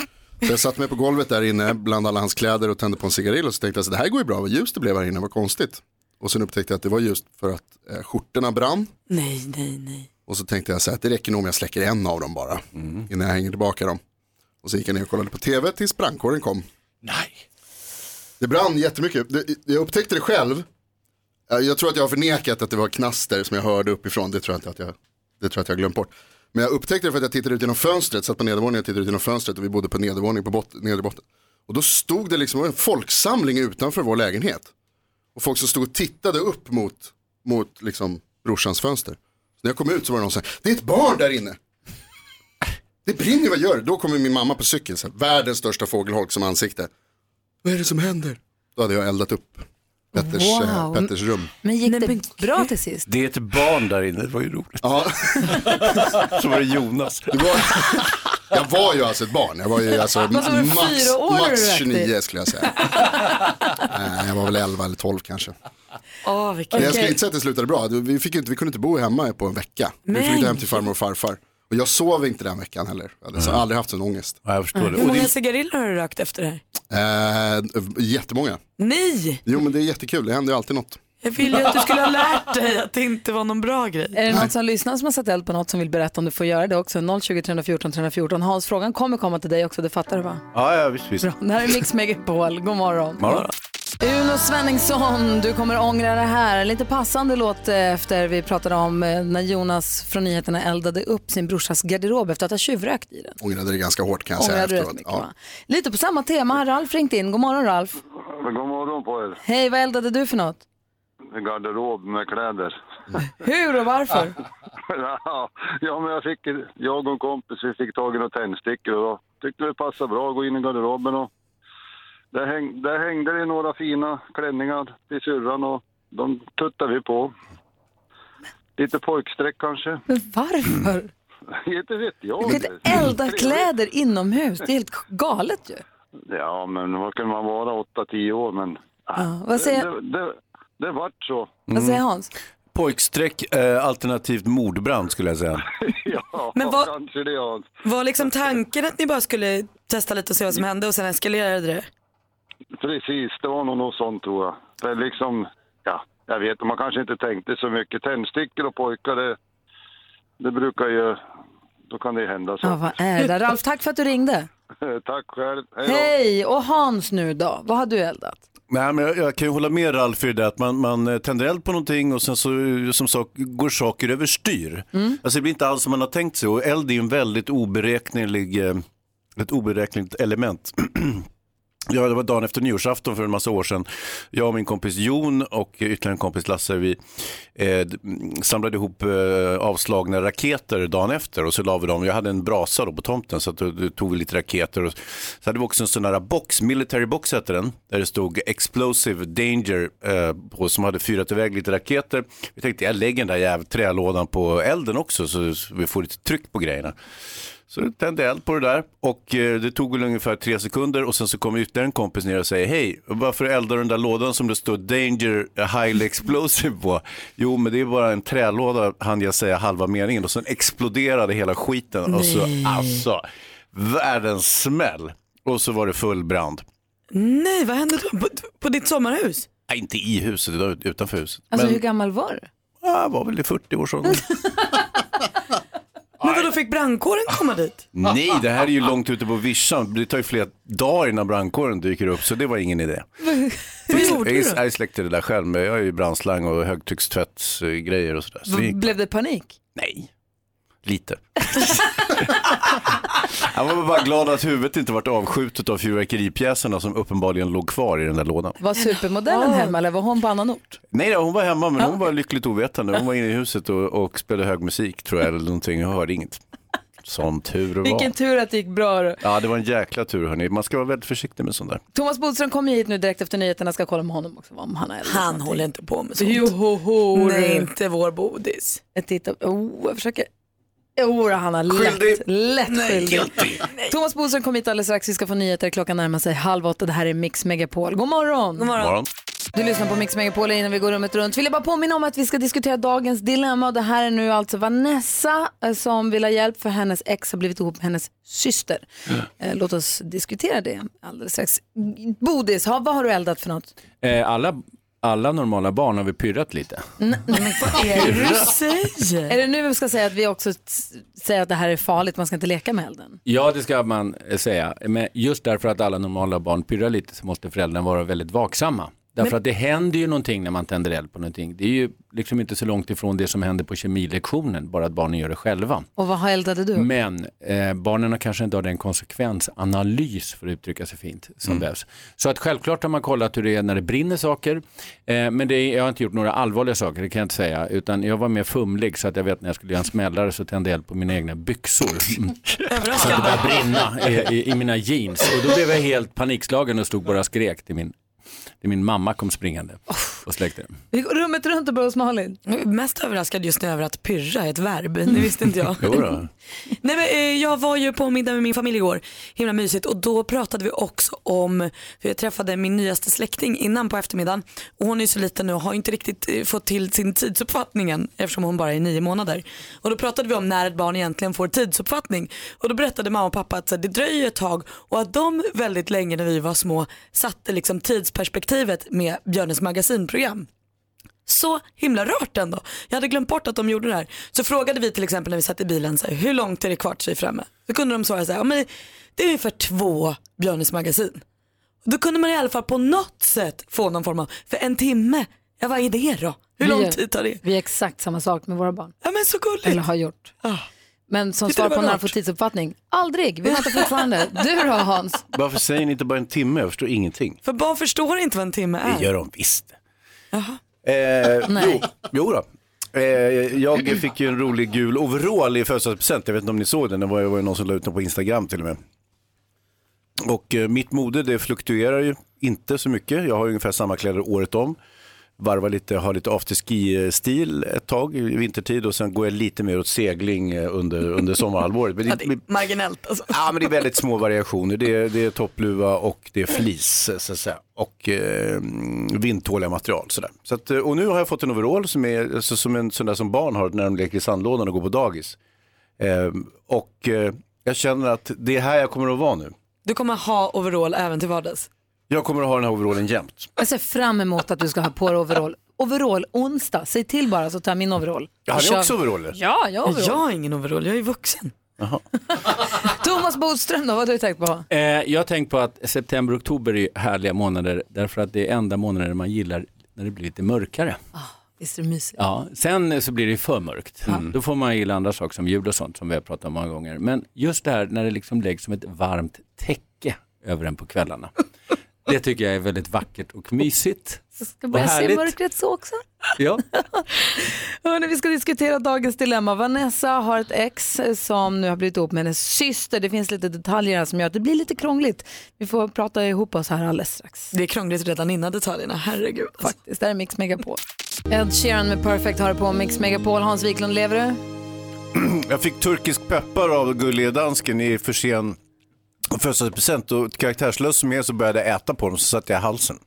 Så jag satt mig på golvet där inne bland alla hans kläder och tände på en cigarill och så tänkte jag så det här går ju bra, vad ljust det blev här inne, vad konstigt. Och sen upptäckte jag att det var just för att eh, skjortorna brann. Nej, nej, nej. Och så tänkte jag så här att det räcker nog om jag släcker en av dem bara. Innan jag hänger tillbaka dem. Och så gick jag ner och kollade på tv tills brandkåren kom. Nej. Det brann jättemycket. Det, jag upptäckte det själv. Eh, Jag tror att jag har förnekat att det var knaster som jag hörde uppifrån. Det tror jag inte att jag, det tror jag att jag glömt bort. Men jag upptäckte det för att jag tittade ut genom fönstret, satt på nedervåningen och tittade ut genom fönstret och vi bodde på nedervåning på bot- nederbotten. Och då stod det liksom en folksamling utanför vår lägenhet. Och folk som stod och tittade upp mot, mot liksom brorsans fönster. När jag kom ut så var det någon som sa, det är ett barn där inne. Det brinner, vad gör du? Då kommer min mamma på cykel, så här, världens största fågelholk som ansikte. Vad är det som händer? Då hade jag eldat upp Petters, eh, Wow. Petters rum. Men gick det bra till sist? Det är ett barn där inne, det var ju roligt. Ja. Så var det Jonas. Det var, jag var ju alltså ett barn, jag var ju alltså max, max rökte? 29 skulle jag säga. Nej, jag var väl 11 eller 12 kanske. Åh, vilken... Men jag skulle inte säga att det slutade bra. Vi, fick inte, vi kunde inte bo hemma på en vecka. Vi Nej. flyttade hem till farmor och farfar. Och jag sov inte den veckan heller. Jag hade så aldrig haft sån ångest. Ja, jag förstår Hur många cigariller har du rökt efter det här? Eh, jättemånga. Nej! Jo men det är jättekul, det händer ju alltid något. Jag ville ju att du skulle ha lärt dig att det inte var någon bra grej. Är det någon som lyssnar som har satt eld på något som vill berätta om du får göra det också? 020 314 314. Hans, frågan kommer komma till dig också, det fattar du va? Ja, ja visst, visst. Det här är Mix Megapol, god morgon. Morgon. Uno Svenningsson, du kommer ångra det här. Lite passande låt eh, efter vi pratade om eh, när Jonas från nyheterna eldade upp sin brorsas garderob efter att ha tjuvrökt i den. Ångrade det ganska hårt kan jag säga Ångrade efteråt. mycket, Ja. Lite på samma tema har Ralf ringt in. God morgon Ralf. God morgon på er. Hej, vad eldade du för något? En garderob med kläder. Hur och varför? ja, men jag, fick, jag och en kompis vi fick tag i några tändstickor och då tyckte det passade bra att gå in i garderoben. Och där, häng, där hängde det några fina klänningar till syrran och de tuttade vi på. Lite pojkstreck kanske. Men varför? Inte vet jag. Du kan inte elda kläder inomhus, det är helt galet ju. Ja, men vad kan man vara? 8-10 år, men... Ja, vad säger- Det, det, det vart så. Vad säger Hans? Pojkstreck, eh, alternativt mordbrand skulle jag säga. ja, Men vad- kanske det. Hans. Var liksom tanken att ni bara skulle testa lite och se vad som hände och sen eskalerade det? Precis, det var nog något sånt tror jag. Det liksom, ja, jag vet man kanske inte tänkte så mycket. Tändstickor och pojkar, det, det brukar ju, då kan det hända så. Ja, vad är det där? Ralf, tack för att du ringde. Tack själv. Hej då. Hej! Och Hans nu då, vad har du eldat? Nej, men jag, jag kan ju hålla med Ralf i det att man, man eh, tänder eld på någonting och sen så eh, som sak, går saker överstyr. Alltså det blir inte alls som man har tänkt sig och eld är ju en väldigt oberäknelig, eh, ett oberäkneligt element. Ja, det var dagen efter nyårsafton för en massa år sedan. Jag och min kompis Jon och ytterligare en kompis Lasse, vi eh, samlade ihop eh, avslagna raketer dagen efter och så la vi dem. Jag hade en brasa då på tomten så att då, då tog vi lite raketer. Och, så hade vi också en sån här box, military box hette den, där det stod explosive danger eh, på som hade fyrat iväg lite raketer. Vi tänkte jag lägger den där jävla trälådan på elden också så så vi får lite tryck på grejerna. Så jag tände eld på det där och eh, det tog väl ungefär tre sekunder och sen så kommer ytterligare en kompis ner och säger hej, varför eldar du den där lådan som det står danger highly explosive på? Jo, men det är bara en trälåda, hann jag säga halva meningen och sen exploderade hela skiten och så Nej. alltså världens smäll och så var det full brand. Nej, vad hände då? På, på ditt sommarhus? Nej, inte i huset, utanför huset. Alltså men hur gammal var du? jag var väl i 40-årsåldern. Men vadå, fick brandkåren komma dit? Nej, det här är ju långt ute på vischan. Det tar ju flera dagar innan brandkåren dyker upp, så det var ingen idé. Vad gjorde du Jag, släckte det där själv, men jag har ju brandslang och högtryckstvättsgrejer och sådär. Så det gick, Blev det panik? nej, lite. jag var bara glad att huvudet inte varit avskjutet av fyrverkeripjäserna som uppenbarligen låg kvar i den där lådan. Var supermodellen hemma eller var hon på annan ort? Nej, hon var hemma, men hon var lyckligt ovetande. Hon var inne i huset och, och spelade hög musik, tror jag, eller någonting. Jag hörde inget. Som tur var. Vilken tur att det gick bra. då. Ja, det var en jäkla tur, hörni. Man ska vara väldigt försiktig med sånt där. Thomas Bodström kommer hit nu direkt efter nyheterna. ska kolla med honom också om han har Han någonting. håller inte på med sånt. Jo, ho, ho, Nej, inte vår bodis. Jag tittar, oh, jag försöker. Jo, han har lätt, lätt skyldig. Thomas Bodström kommer hit alldeles strax. Vi ska få nyheter. Klockan närmar sig halv åtta. Det här är Mix Megapol. God morgon. God morgon. Morgon. Du lyssnar på Mix Megapol innan vi går rummet runt. Vill jag bara påminna om att vi ska diskutera dagens dilemma och det här är nu alltså Vanessa eh, som vill ha hjälp för hennes ex har blivit ihop med hennes syster. Eh, Låt oss diskutera det alldeles strax. Bodis, ha, vad har du eldat för något? Eh, alla, alla normala barn har vi pyrrat lite. Nej, men vad är det du säger? Är det nu vi ska säga att vi också säger att det här är farligt, man ska inte leka med elden? Ja, det ska man eh, säga. Men just därför att alla normala barn pyrrar lite så måste föräldrarna vara väldigt vaksamma. Därför Men- att det händer ju någonting när man tänder eld på någonting. Det är ju liksom inte så långt ifrån det som händer på kemilektionen, bara att barnen gör det själva. Och vad eldade du? Men eh, barnen har kanske inte har den konsekvensanalys, för att uttrycka sig fint, som behövs. Så att självklart har man kollat hur det är när det brinner saker. Eh, men det är, jag har inte gjort några allvarliga saker, det kan jag inte säga. Utan jag var mer fumlig så att jag vet när jag skulle göra en smällare så tände jag eld på mina egna byxor. Mm. Så att det började brinna i, i, i mina jeans. Och då blev jag helt panikslagen och stod bara och skrek till min, till min mamma kom springande och släckte. Vi går rummet runt och börjar hos Malin. Mest överraskad just nu över att pyrra är ett verb, det visste inte jag. Jo då. Nej, men, eh, jag var ju på middag med min familj igår, himla mysigt och då pratade vi också om, för jag träffade min nyaste släkting innan på eftermiddagen och hon är så liten nu och har inte riktigt eh, fått till sin tidsuppfattning än eftersom hon bara är nio månader. Och då pratade vi om när ett barn egentligen får tidsuppfattning och då berättade mamma och pappa att det dröjer ett tag och att de väldigt länge när vi var små satte liksom tidsperspektivet med Björnes magasinprogram. Så himla rart ändå. Jag hade glömt bort att de gjorde det här. Så frågade vi till exempel när vi satt i bilen, så här, hur långt är det kvar till sig framme? Då kunde de svara så här, ja, men det är ungefär två Björnes magasin. Då kunde man i alla fall på något sätt få någon form av, för en timme, ja vad är det då? Hur Vi lång tid tar det? Vi är exakt samma sak med våra barn. Ja men så gulligt. Eller har gjort. Men som Tyckte svar på när rart. får tidsuppfattning, aldrig. Vi väntar fortfarande. Du då Hans? Varför säger ni inte bara en timme? Jag förstår ingenting. För barn förstår inte vad en timme är. Det gör de visst. Eh, jo, jo då. Eh, jag fick ju en rolig gul overall i födelsedagspresent. Jag vet inte om ni såg den. Det var, det var ju någon som la ut den på Instagram till och med. Och eh, mitt mode det fluktuerar ju inte så mycket. Jag har ungefär samma kläder året om. Varvar lite, har lite afterski-stil ett tag i vintertid och sen går jag lite mer åt segling eh, under, under sommarhalvåret. Men Ja, det, det är marginellt alltså. Ja, men det är väldigt små variationer. Det är, det är toppluva och det är flis så att säga. och eh, vindtåliga material. Sådär. Så att, eh, och nu har jag fått en overall som är alltså, som en sån där som barn har när de leker i sandlådan och går på dagis. Eh, och eh, jag känner att det är här jag kommer att vara nu. Du kommer ha overall även till vardags. Jag kommer att ha den här overallen jämt. Jag ser fram emot att du ska ha på dig overall. Overall onsdag, säg till bara så tar jag min overall. Ja, har ni också overaller? Ja, jag har overall. Jag har ingen overall, jag är vuxen. Thomas Bodström då, vad har du tänkt på? Eh, jag har tänkt på att september och oktober är härliga månader därför att det är enda månader man gillar när det blir lite mörkare. Visst är det mysigt? Ja, sen så blir det för mörkt. Då får man gilla andra saker som jul och sånt som vi har pratat om många gånger. Men just det här när det liksom läggs som ett varmt täcke över en på kvällarna. Det tycker jag är väldigt vackert och mysigt. Jag ska börja se mörkret så också. Ja. Hörrni, vi ska diskutera dagens dilemma. Vanessa har ett ex som nu har blivit ihop med hennes syster. Det finns lite detaljer här som gör att det blir lite krångligt. Vi får prata ihop oss här alldeles strax. Det är krångligt redan innan detaljerna, herregud. Faktiskt, det här är Mix Megapol. Ed Sheeran med Perfect har det på Mix Megapol. Hans Wiklund, lever du? Jag fick turkisk peppar av gulliga dansken i för sen födelsedagspresent och karaktärslös som jag är så började jag äta på dem så satte jag i halsen.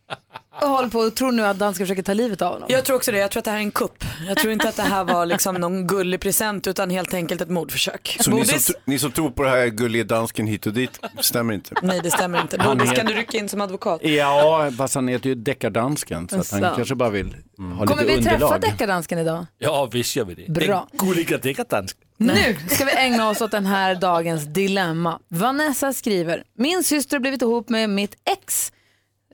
Jag håller på och tror nu att dansken försöker ta livet av honom. Jag tror också det, jag tror att det här är en kupp. Jag tror inte att det här var liksom någon gullig present utan helt enkelt ett mordförsök. Så ni som, ni som tror på det här gulliga dansken hit och dit, stämmer inte. Nej det stämmer inte. Han Bodis kan du rycka in som advokat? Ja, fast han heter ju deckardansken så att han kanske bara vill ha Kommer lite vi träffa underlag. deckardansken idag? Ja, visst gör vi det. Bra. Den gulliga deckardansken. Nu ska vi ägna oss åt den här dagens dilemma. Vanessa skriver, min syster har blivit ihop med mitt ex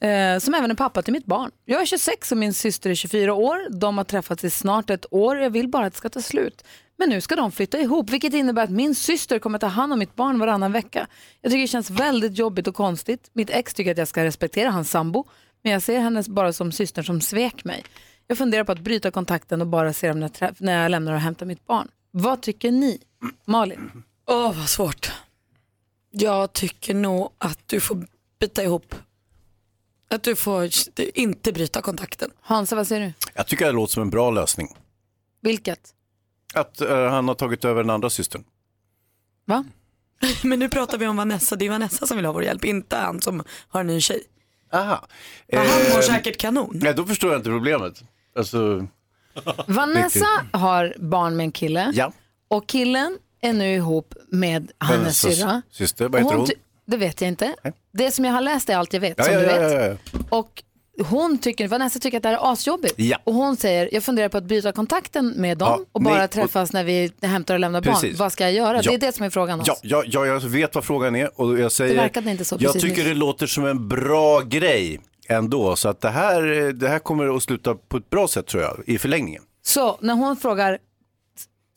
eh, som även är pappa till mitt barn. Jag är 26 och min syster är 24 år. De har träffats i snart ett år. Jag vill bara att det ska ta slut. Men nu ska de flytta ihop, vilket innebär att min syster kommer ta hand om mitt barn varannan vecka. Jag tycker det känns väldigt jobbigt och konstigt. Mitt ex tycker att jag ska respektera hans sambo, men jag ser henne bara som systern som svek mig. Jag funderar på att bryta kontakten och bara se dem när jag, när jag lämnar och hämtar mitt barn. Vad tycker ni? Malin? Åh vad svårt. Jag tycker nog att du får byta ihop. Att du får inte bryta kontakten. Hansa, vad säger du? Jag tycker det låter som en bra lösning. Vilket? Att eh, han har tagit över den andra systern. Va? Men nu pratar vi om Vanessa, det är Vanessa som vill ha vår hjälp, inte han som har en ny tjej. Aha. Han mår Eh, säkert kanon. Nej, då förstår jag inte problemet. Alltså, Vanessa har barn med en kille ja. och killen är nu ihop med hennes syrra. syster, vad heter hon? ty- Det vet jag inte. Det som jag har läst är allt jag vet, Ja, som ja, du ja, vet. ja, ja. Och hon tycker, Vanessa tycker att det här är asjobbigt. Ja. Och hon säger, jag funderar på att bryta kontakten med dem Ja, och bara nej, och- träffas när vi hämtar och lämnar barn. Precis. Vad ska jag göra? Ja. Det är det som är frågan. Ja, Hans. ja, ja, jag vet vad frågan är och jag säger, Det verkade inte så jag precis tycker nyss. det låter som en bra grej ändå. Så att det här, det här kommer att sluta på ett bra sätt tror jag, i förlängningen. Så när hon frågar,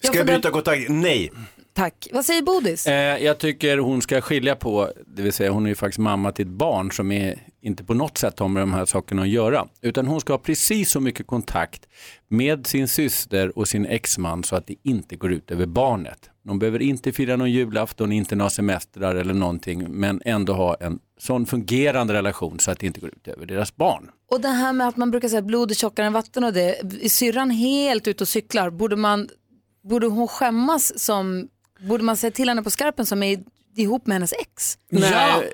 Ska jag funderar- bryta kontakt? Nej. Tack. Vad säger Bodis? Eh, jag tycker hon ska skilja på, det vill säga hon är ju faktiskt mamma till ett barn som är inte på något sätt har med de här sakerna att göra. Utan hon ska ha precis så mycket kontakt med sin syster och sin exman så att det inte går ut över barnet. De behöver inte fira någon julafton, inte några semestrar eller någonting, men ändå ha en sån fungerande relation så att det inte går ut över deras barn. Och det här med att man brukar säga att blod är tjockare än vatten och det, är syrran helt ute och cyklar, borde, man, borde hon skämmas som, borde man säga till henne på skarpen som är ihop med hennes ex? Nej,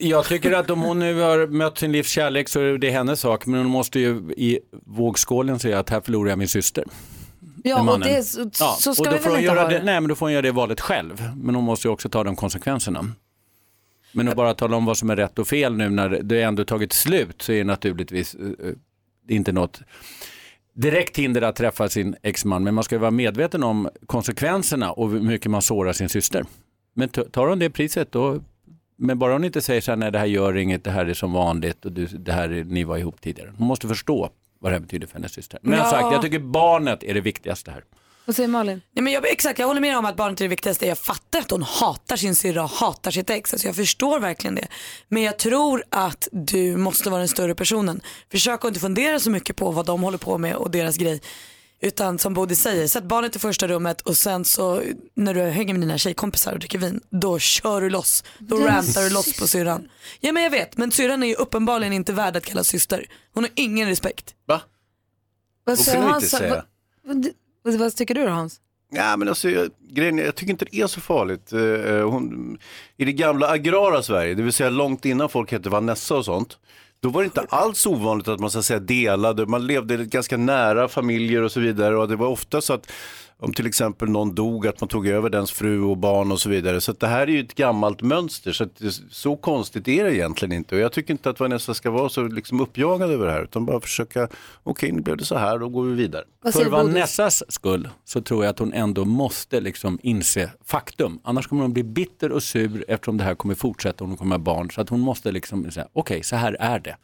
eh, Jag tycker att om hon nu har mött sin livs kärlek så är det hennes sak, men hon måste ju i vågskålen säga att här förlorar jag min syster. Ja, och det, så, Ja, så ska och då vi får väl hon inte göra ha det? Nej, men då får hon göra det valet själv. Men hon måste ju också ta de konsekvenserna. Men att bara tala om vad som är rätt och fel nu när det ändå tagit slut så är det naturligtvis eh, eh, det är inte något direkt hinder att träffa sin exman. Men man ska ju vara medveten om konsekvenserna och hur mycket man sårar sin syster. Men tar hon det priset då, men bara hon inte säger så här, nej det här gör inget, det här är som vanligt och du, det här är, ni var ihop tidigare. Hon måste förstå vad det här betyder för hennes syster. Men Ja. sagt, jag tycker barnet är det viktigaste här. Vad säger Malin? Nej, men jag, exakt, jag håller med om att barnet är det viktigaste. Jag fattar att hon hatar sin syrra och hatar sitt ex. Alltså jag förstår verkligen det. Men jag tror att du måste vara den större personen. Försök att inte fundera så mycket på vad de håller på med och deras grej. Utan som Bodil säger, sätt barnet i första rummet och sen så när du hänger med dina tjejkompisar och dricker vin, då kör du loss. Då Den rantar du loss på syrran. Ja men jag vet, men syrran är ju uppenbarligen inte värd att kallas syster. Hon har ingen respekt. Va? Vad säger du Hans? inte säga. Vad, vad, vad tycker du då Hans? Ja, men alltså, jag, grejen, jag tycker inte det är så farligt. Eh, eh, hon, I det gamla agrara Sverige, det vill säga långt innan folk hette Vanessa och sånt, då var det inte alls ovanligt att man så att säga, delade, man levde ganska nära familjer och så vidare och det var ofta så att om till exempel någon dog att man tog över dens fru och barn och så vidare. Så att det här är ju ett gammalt mönster så att det, så konstigt är det egentligen inte och jag tycker inte att Vanessa ska vara så liksom uppjagad över det här utan bara försöka, okej nu blev det så här, då går vi vidare. För Vanessas skull så tror jag att hon ändå måste liksom inse faktum. Annars kommer hon bli bitter och sur eftersom det här kommer fortsätta om hon kommer ha barn. Så att hon måste liksom säga, okej så här är det.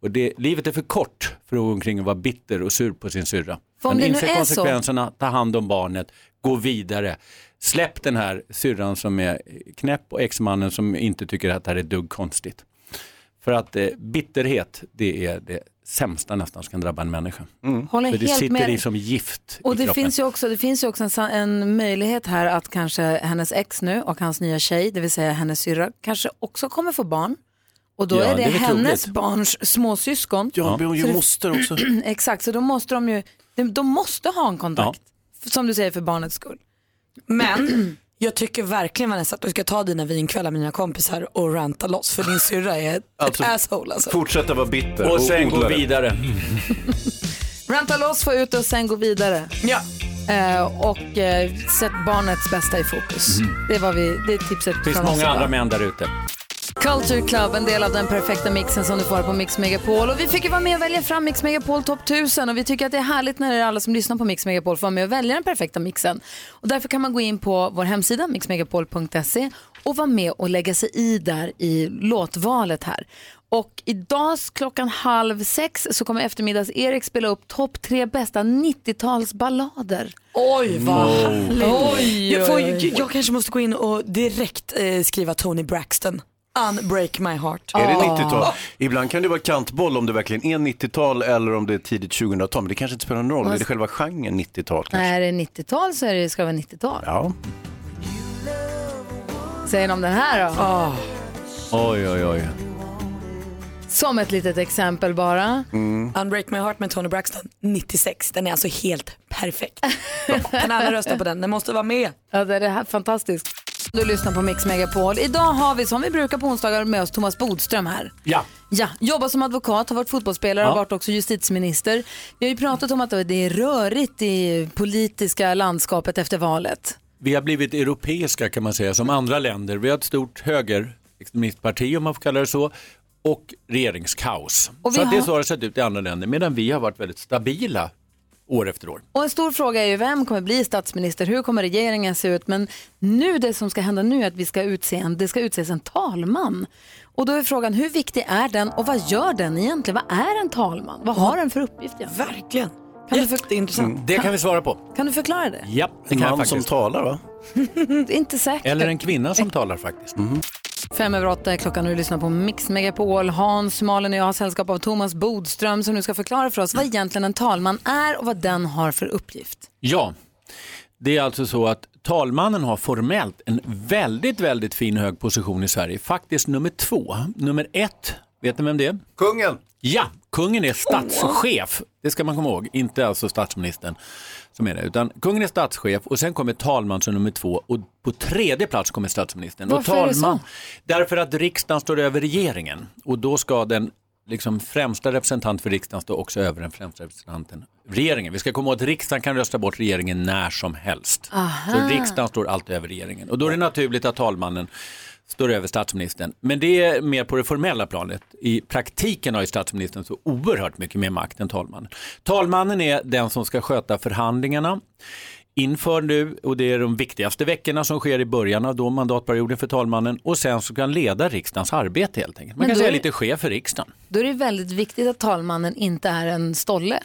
Och det, livet är för kort för att gå omkring och vara bitter och sur på sin syrra. För om Men inse konsekvenserna, ta hand om barnet, gå vidare. Släpp den här syrran som är knäpp och exmannen som inte tycker att det här är dugg konstigt. För att eh, bitterhet, det är det sämsta nästan som kan drabba en människa. Håller För det sitter med i som gift Och i det kroppen. finns ju också, det finns ju också en, en möjlighet här att kanske hennes ex nu och hans nya tjej, det vill säga hennes syrra, kanske också kommer få barn. Och då Ja, är det, det är hennes troligt. barns småsyskon. Ja, men hon ju det- moster också. Exakt, så då måste de ju, de, de måste ha en kontakt. Som du säger för barnets skull. Men jag tycker verkligen Vanessa att du ska ta dina vinkvällar med dina kompisar och ranta loss för din syrra är ett, Alltså, asshole alltså. Fortsätta vara bitter Och sen gå det. vidare. Ranta loss, få ut och sen gå vidare. Ja. Eh, och eh, sätt barnets bästa i fokus. Det, var vi, det är tipset Det finns många andra män där ute. Culture Club, en del av den perfekta mixen som du får på Mix Megapol. Och vi fick ju vara med och välja fram Mix Megapol Top 1000 och vi tycker att det är härligt när alla som lyssnar på Mix Megapol får vara med och välja den perfekta mixen. Och därför kan man gå in på vår hemsida mixmegapol.se och vara med och lägga sig i där i låtvalet här. Och idag klockan halv sex så kommer eftermiddags-Erik spela upp topp tre bästa 90-talsballader. Oj vad Wow. härligt. Oj, jag, får, oj, oj. jag kanske måste gå in och direkt eh, skriva Tony Braxton. Unbreak my heart. Är det 90-tal? Ibland kan det vara kantboll om det verkligen är 90-tal eller om det är tidigt 2000-tal. Men det kanske inte spelar någon roll. Är det själva genren 90-tal? kanske? När det är 90-tal så är det, ska det vara 90-tal. Ja. Säger ni om den här då? Oj, oj, oj. Som ett litet exempel bara. Unbreak my heart med Tony Braxton 96. Den är alltså helt perfekt. kan alla rösta på den? Den måste vara med. Ja, det är det här fantastiskt. Du lyssnar på Mix Megapol. Idag har vi som vi brukar på onsdagar med oss Thomas Bodström här. Ja. Ja, jobbar som advokat, har varit fotbollsspelare, Ja. har varit också justitieminister. Vi har ju pratat om att det är rörigt i politiska landskapet efter valet. Vi har blivit europeiska kan man säga, som andra länder. Vi har ett stort högerextremistparti om man får kalla det så och regeringskaos. Och så att det är har- så har det sett ut i andra länder medan vi har varit väldigt stabila år efter år. Och en stor fråga är ju vem kommer bli statsminister, hur kommer regeringen se ut? Men nu det som ska hända nu är att vi ska utse en, det ska utses en talman. Och då är frågan hur viktig är den och vad gör den egentligen? Vad är en talman? Vad har den för uppgift? egentligen? Verkligen. Kan Jätteintressant. Det kan vi svara på. kan du förklara det? Ja, det En kan jag man som faktiskt. talar va? Inte säkert. Eller en kvinna som talar faktiskt. Fem över åtta är klockan och du lyssnar på Mix Megapol. Hans, Malin och jag har sällskap av Thomas Bodström som nu ska förklara för oss vad egentligen en talman är och vad den har för uppgift. Ja, det är alltså så att talmannen har formellt en väldigt, väldigt fin hög position i Sverige. Faktiskt nummer två. Nummer ett, vet ni vem det är? Kungen! Ja, kungen är statschef. Det ska man komma ihåg, inte alltså statsministern som är det. Utan kungen är statschef och sen kommer talman som nummer två och på tredje plats kommer statsministern. Varför och är det så? Därför att riksdagen står över regeringen och då ska den liksom främsta representant för riksdagen stå också över den främsta representanten regeringen. Vi ska komma ihåg att riksdagen kan rösta bort regeringen när som helst. Aha. Så riksdagen står alltid över regeringen och då är det naturligt att talmannen står över statsministern. Men det är mer på det formella planet. I praktiken har ju statsministern så oerhört mycket mer makt än talmannen. Talmannen är den som ska sköta förhandlingarna inför nu och det är de viktigaste veckorna som sker i början av då mandatperioden för talmannen och sen så kan leda riksdagens arbete helt enkelt. Man Men kan säga är- lite chef för riksdagen. Då är det väldigt viktigt att talmannen inte är en stolle.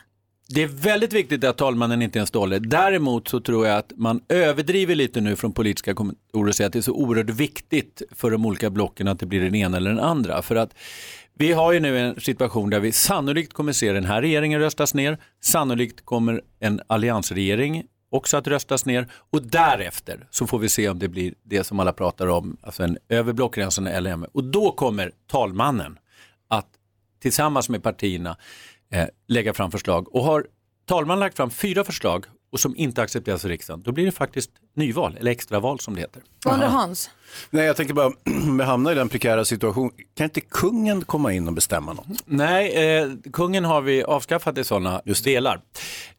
Det är väldigt viktigt att talmannen inte är en stolle. Däremot så tror jag att man överdriver lite nu från politiska kommentarer och säger att det är så oerhört viktigt för de olika blocken att det blir den ena eller den andra. För att vi har ju nu en situation där vi sannolikt kommer se den här regeringen röstas ner. Sannolikt kommer en alliansregering också att röstas ner och därefter så får vi se om det blir det som alla pratar om, alltså en över blockgränsen eller Och då kommer talmannen att tillsammans med partierna eh, lägga fram förslag. Och har talmannen lagt fram fyra förslag och som inte accepteras av riksdagen, då blir det faktiskt nyval eller extraval som det heter. Vad undrar Hans? Nej, jag tänker bara, vi hamnar i den prekära situation, kan inte kungen komma in och bestämma något? Nej, eh, kungen har vi avskaffat i sådana delar,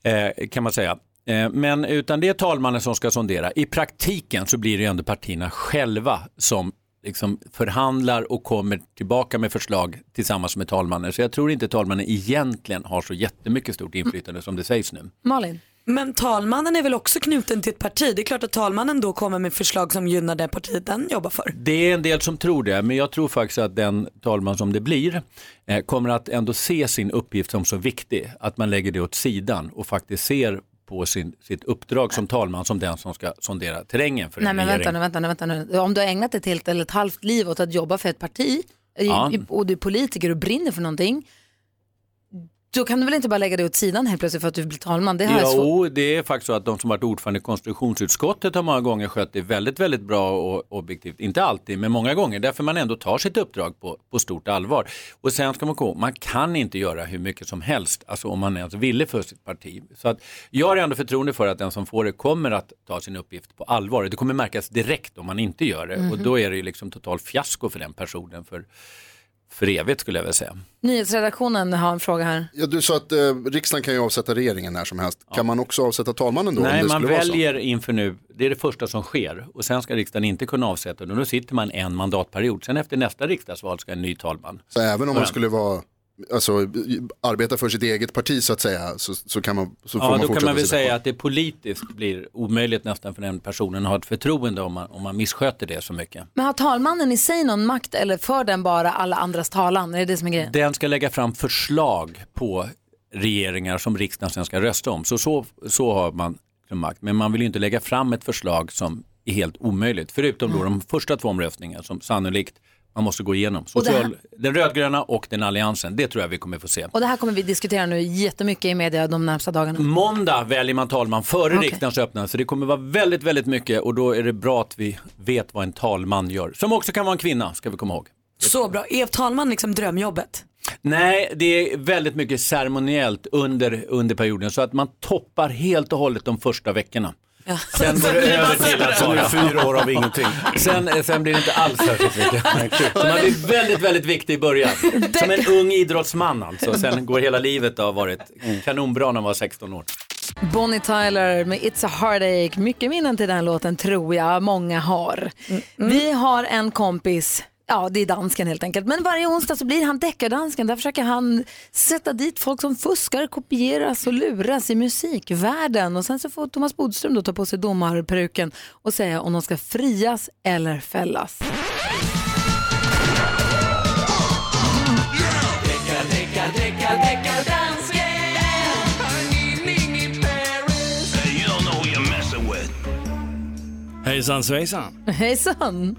eh, kan man säga. Eh, Men utan det är talmannen som ska sondera. I praktiken så blir det ju ändå partierna själva som liksom förhandlar och kommer tillbaka med förslag tillsammans med talmannen. Så jag tror inte talmannen egentligen har så jättemycket stort inflytande som det sägs nu. Malin? Men talmannen är väl också knuten till ett parti? Det är klart att talmannen då kommer med förslag som gynnar det partiet den jobbar för. Det är en del som tror det, men jag tror faktiskt att den talman som det blir eh, kommer att ändå se sin uppgift som så viktig att man lägger det åt sidan och faktiskt ser på sin, sitt uppdrag som talman som den som ska sondera terrängen för Nej en men regering. vänta nu, vänta nu, vänta nu. Om du har ägnat ett helt eller ett halvt liv åt att jobba för ett parti i- Ja. och du är politiker och brinner för någonting. Då kan du väl inte bara lägga det åt sidan helt plötsligt för att du blir talman. Det har jag svårt. Jo, det är faktiskt så att de som varit ordförande i konstitutionsutskottet har många gånger skött det väldigt, väldigt bra och objektivt. Inte alltid, men många gånger. Därför man ändå tar sitt uppdrag på, på stort allvar. Och sen ska man komma man kan inte göra hur mycket som helst, alltså om man alltså villig för sitt parti. Så att jag har ändå förtroende för att den som får det kommer att ta sin uppgift på allvar. Det kommer märkas direkt om man inte gör det. Och Mhm. då är det ju liksom total fiasko för den personen för, för evigt skulle jag vilja säga. Nyhetsredaktionen har en fråga här. Ja, du sa att eh, riksdagen kan ju avsätta regeringen när som helst. Kan man också avsätta talmannen då? om Nej, det man skulle vara så? väljer inför nu, det är det första som sker och sen ska riksdagen inte kunna avsätta den. Då sitter man en mandatperiod. Sen efter nästa riksdagsval ska en ny talman. Så även om man skulle vara, alltså, arbeta för sitt eget parti så att säga, så, så kan man, så får Ja, man då kan man väl säga kvar. att det politiskt blir omöjligt nästan för den personen att ha ett förtroende om man, om man missköter det så mycket. Men har talmannen i sig någon makt eller för den bara alla andras talan? Är det det som är grejen? Den ska lägga fram förslag på regeringar som riksdagen sen ska rösta om. Så, så, så har man makt. Men man vill ju inte lägga fram ett förslag som är helt omöjligt. Förutom då de första två omröstningarna som sannolikt man måste gå igenom. Och det här- Social, Den rödgröna och den alliansen. Det tror jag vi kommer få se. Och det här kommer vi diskutera nu jättemycket i media de närmsta dagarna. Måndag väljer man talman före Okej. riksdagens öppnande så det kommer vara väldigt, väldigt mycket och då är det bra att vi vet vad en talman gör. Som också kan vara en kvinna, ska vi komma ihåg. Så bra. Är talman liksom drömjobbet? Nej, det är väldigt mycket ceremoniellt under, under perioden så att man toppar helt och hållet de första veckorna. Sen går det över till att Så nu är fyra år av ingenting. Sen, eh, sen blir det inte alls särskilt mycket. Så man blir väldigt, väldigt viktig i början. Som en ung idrottsman alltså. Sen går hela livet och har varit kanonbra när man var 16 år. Bonnie Tyler med It's a Heartache. Mycket minnen till den låten tror jag många har. Vi har en kompis, ja det är dansken helt enkelt, men varje onsdag så blir han deckardansken. Där försöker han sätta dit folk som fuskar, kopieras och luras i musikvärlden. Och sen så får Thomas Bodström då ta på sig domarperuken och säga om de ska frias eller fällas. Hejsan svejsan. Hejsan!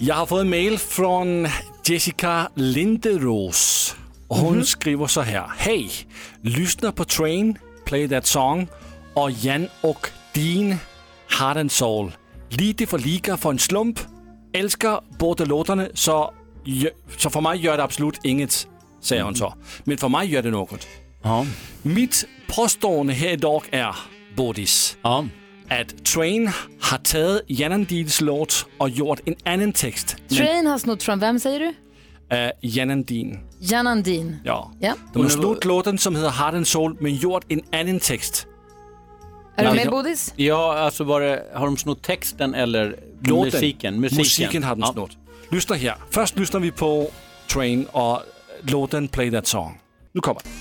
Jag har fått en mail från Jessica Linderos. Hon skriver så här. Hej! Lyssna på Train, Play That Song och Jan och Din Heart and Soul. Lite för lika för en slump. Älskar båda låtarna så, så för mig gör det absolut inget, säger hon så. Men för mig gör det något. Ja. Mitt påstående här idag är, Bodis, Ja. Att Train har tagit Janandils låt och gjort en annan text. Train har snott från vem säger du? Uh, Janandin. Jan Andin. Ja. Ja. De har snott låten som heter Heart and Soul men gjort en annan text. Är du med Bodis? Ja, alltså var det, har de snott texten eller Låten. musiken? Musiken har de Ja. snott. Lyssna här. Först lyssnar vi på Train och låten Play That Song. Nu kommer den.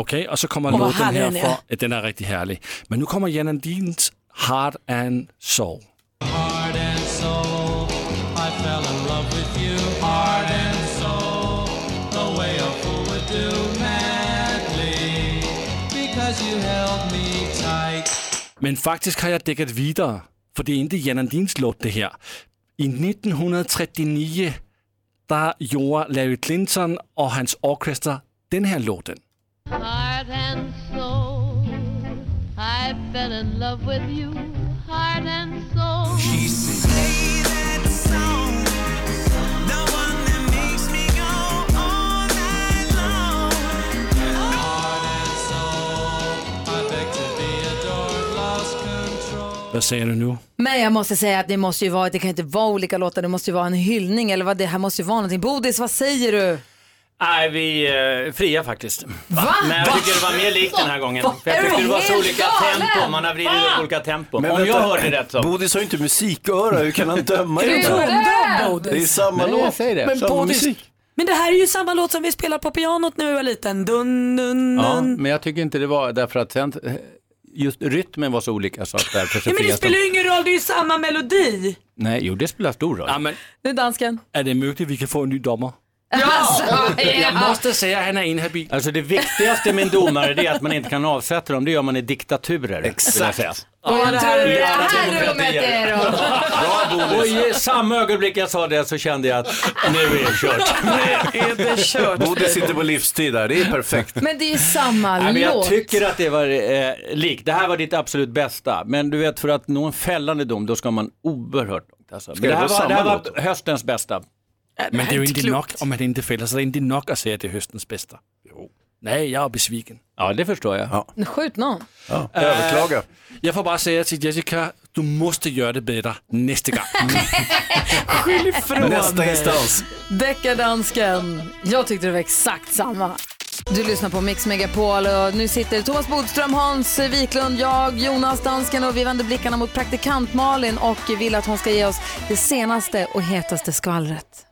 Okej, och så kommer vad låten här den är. för, den är riktigt härlig. Men nu kommer Janandins Heart and Soul. Heart and soul, I fell in love with you. Heart and soul, the way a fool would do madly, because you held me tight. Men faktiskt har jag däckat vidare, för det är inte Janandins låt det här. I 1939 där gjorde Larry Clinton och hans orkester den här låten. Heart and soul, I fell in love with you. Heart and soul. She Play that song, the one that makes me go all night long. Heart and soul, I beg to be adored, lost control. Vad säger du nu? Men jag måste säga att det måste ju vara, det kan inte vara olika låtar, det måste ju vara en hyllning eller vad det här måste ju vara någonting. Bodis, vad säger du? Nej, vi eh, fria faktiskt. Va? Men jag tycker det var mer likt den här gången. För jag tyckte det var så olika tempo, man har vridit Va? upp olika tempo. Men Om vänta, jag hörde rätt så. Bodis har ju inte musiköra, hur kan han döma i Gud, det här? är samma Nej, jag låt. säger det. Men Samma Bodis, musik. Men det här är ju samma låt som vi spelade på pianot när vi var liten. Dun, dun, dun. Ja, men jag tycker inte det var därför att sen, just rytmen var så olika så att därför så Ja, men det frias de. spelar ju ingen roll, det är ju samma melodi. Nej, jo det spelar stor roll. Ja, men Nu dansken. är det möjligt att vi kan få en ny domare? Alltså, Jag måste säga att han är inhabil. Alltså det viktigaste med en domare det är att man inte kan avsätta dem. Det gör man i diktaturer. Exakt. Tror i det här rummet är då. Och i samma ögonblick jag sa det så kände jag att nu är det kört. är det kört. Bodis sitter på livstid där, det är perfekt. Men det är ju samma Nej, men jag låt. tycker att det var eh, likt. Det här var ditt absolut bästa. Men du vet för att nå en fällande dom då ska man oerhört långt. Alltså. Men det det, här vara var, det här samma var låt? höstens bästa. Men det är ju inte klokt. nog om man inte fäller, så det är inte nog att säga att det är höstens bästa. Jo. Nej, jag är besviken. Ja, det förstår jag. Ja. Skjut någon. Ja, överklaga. Jag får bara säga till Jessica, du måste göra det bättre nästa gång. Skyll ifrån Nästa instans. Deckardansken. Jag tyckte det var exakt samma. Du lyssnar på Mix Megapol och nu sitter Thomas Bodström, Hans Wiklund, jag, Jonas Dansken och vi vänder blickarna mot praktikant Malin och vill att hon ska ge oss det senaste och hetaste skvallret.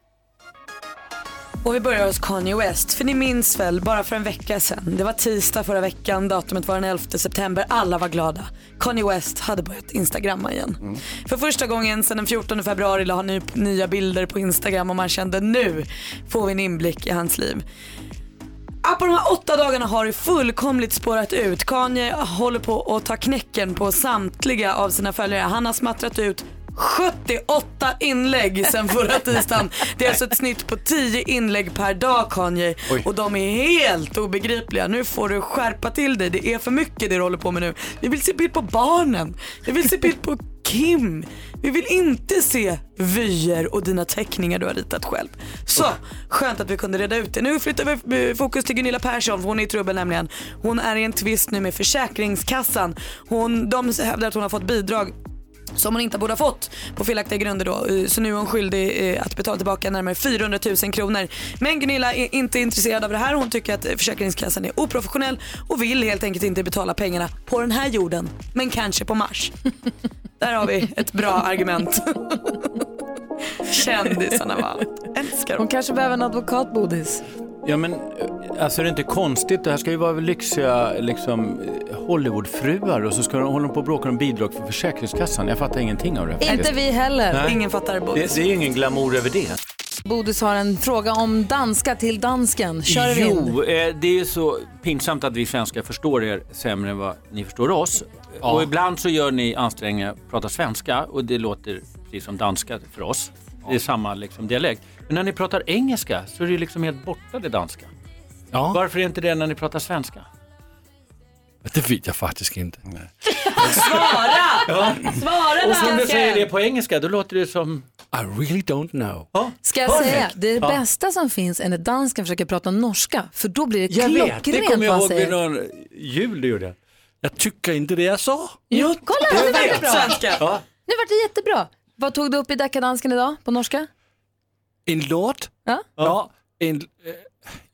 Och vi börjar hos Kanye West, för ni minns väl bara för en vecka sedan. Det var tisdag förra veckan, datumet var den 11 september, alla var glada. Kanye West hade börjat instagramma igen. För första gången sedan den 14 februari la han upp nya bilder på Instagram och man kände nu får vi en inblick i hans liv. På de här åtta dagarna har det fullkomligt spårat ut. Kanye håller på att ta knäcken på samtliga av sina följare. Han har smattrat ut 78 inlägg sen förra tisdagen. Det är alltså ett snitt på 10 inlägg per dag Kanye. Oj. Och de är helt obegripliga. Nu får du skärpa till dig. Det är för mycket det du håller på med nu. Vi vill se bild på barnen. Vi vill se bild på Kim. Vi vill inte se vyer och dina teckningar du har ritat själv. Så, skönt att vi kunde reda ut det. Nu flyttar vi eh, fokus till Gunilla Persson för hon är i trubbel nämligen. Hon är i en tvist nu med Försäkringskassan. Hon, de hävdar att hon har fått bidrag som hon inte borde ha fått på felaktiga grunder då. Eh, så nu är hon skyldig eh, att betala tillbaka närmare 400 000 kronor. Men Gunilla är inte intresserad av det här. Hon tycker att Försäkringskassan är oprofessionell och vill helt enkelt inte betala pengarna på den här jorden, men kanske på Mars. Där har vi ett bra argument. Kändisarna va? Älskar Hon kanske behöver en advokat, Bodis. Ja men alltså det är inte konstigt, det här ska ju vara lyxiga liksom, eh, Hollywoodfruar och så ska de hålla på och bråka om bidrag för Försäkringskassan. Jag fattar ingenting av det. Inte faktiskt. vi heller. Nej. Ingen fattar Det, Bodis. det är ingen glamour över det. Bodis har en fråga om danska till dansken. Kör vi in. Jo, eh, det är ju så pinsamt att vi svenskar förstår er sämre än vad ni förstår oss. Och ibland så gör ni ansträngningar att prata svenska och det låter precis som danska för oss. Det är samma liksom, dialekt. Men när ni pratar engelska så är det liksom helt borta det danska. Varför är inte det när ni pratar svenska? Det vet jag faktiskt inte. Svara! Ja. Svara Och som du säger det på engelska, då låter det som... I really don't know. Ska jag Perfect. säga, det är det Ja. bästa som finns är när dansken försöker prata norska, för då blir det Jag vet, det klockrent kommer jag ihåg vid någon jul du gjorde. Jag tycker inte det är så. Jo, kolla, nu vart det bra. Svenska. Ja. Nu vart det jättebra. Vad tog du upp i deckardansken idag på norska? En låt? Ja. Ja, en, eh,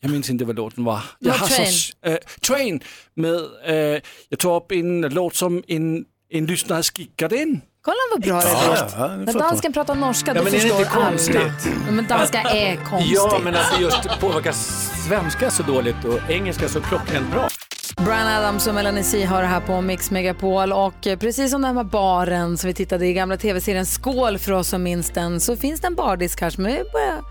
jag minns inte vad låten var. Jag Train. Så, eh, train med, eh, jag tog upp en låt som en, en lyssnare skickade in. Kolla vad bra det Ja, blir. ja, det När fattar dansken pratar norska Ja, då men är det förstår inte konstigt? alla. Ja, Men danska är konstigt. Ja, men att det just påverkar svenska så dåligt och engelska så klockrent bra. Brian Adams och Melanie C har det här på Mix Megapol och eh, precis som den här baren som vi tittade i gamla tv-serien Skål för oss som minns den så finns det en bardisk här som börjar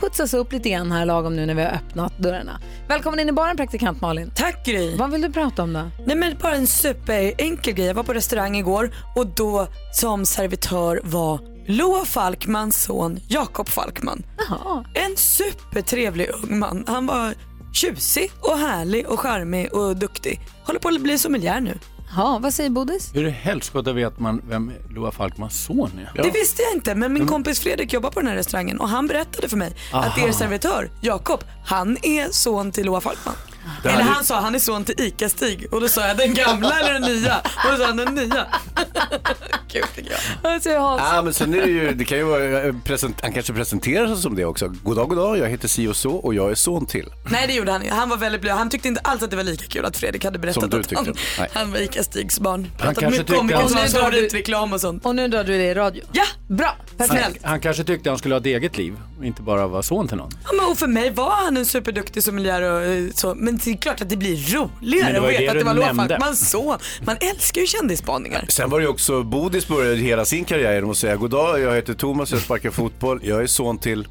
putsas upp lite grann här lagom nu när vi har öppnat dörrarna. Välkommen in i baren praktikant Malin. Tack Gry. Vad vill du prata om då? Nej men bara en superenkel grej. Jag var på restaurang igår och då som servitör var Loa Falkmans son Jakob Falkman. Jaha. En supertrevlig ung man. Han var tjusig och härlig och charmig och duktig. Håller på att bli sommelier nu. Ja, vad säger Bodis? Hur i helskotta vet man vem Loa Falkmans son är? Det visste jag inte men min kompis Fredrik jobbar på den här restaurangen och han berättade för mig att Aha. er servitör Jakob, han är son till Loa Falkman. Det Eller han sa han är son till ICA-Stig och då sa jag den gamla eller den nya? Och då sa han den nya. Kul tycker jag. Hans? Ja, men sen är det ju, det kan ju vara, eh, present, han kanske presenterar sig som det också. God dag, god dag, jag heter si och så och jag är son till. Nej det gjorde han ju. Han var väldigt blöd. Han tyckte inte alls att det var lika kul att Fredrik hade berättat Som du att han. Nej. han var ICA-Stigs barn. Pratat kanske mycket om vilken han- drar du- reklam och sånt. Och nu drar du det i radio. Ja, Bra, Han, perfekt. han kanske tyckte han skulle ha ett eget liv och inte bara vara son till någon. Ja, men och för mig var han en superduktig sommelier och eh, så. Men det är klart att det blir Men roligare det att veta det att det var nämnde. Låfalkmans son. Man älskar ju kändisspaningar. Sen var det ju också, Bodis började hela sin karriär genom att säga god dag, jag heter Thomas, jag sparkar fotboll, jag är son till...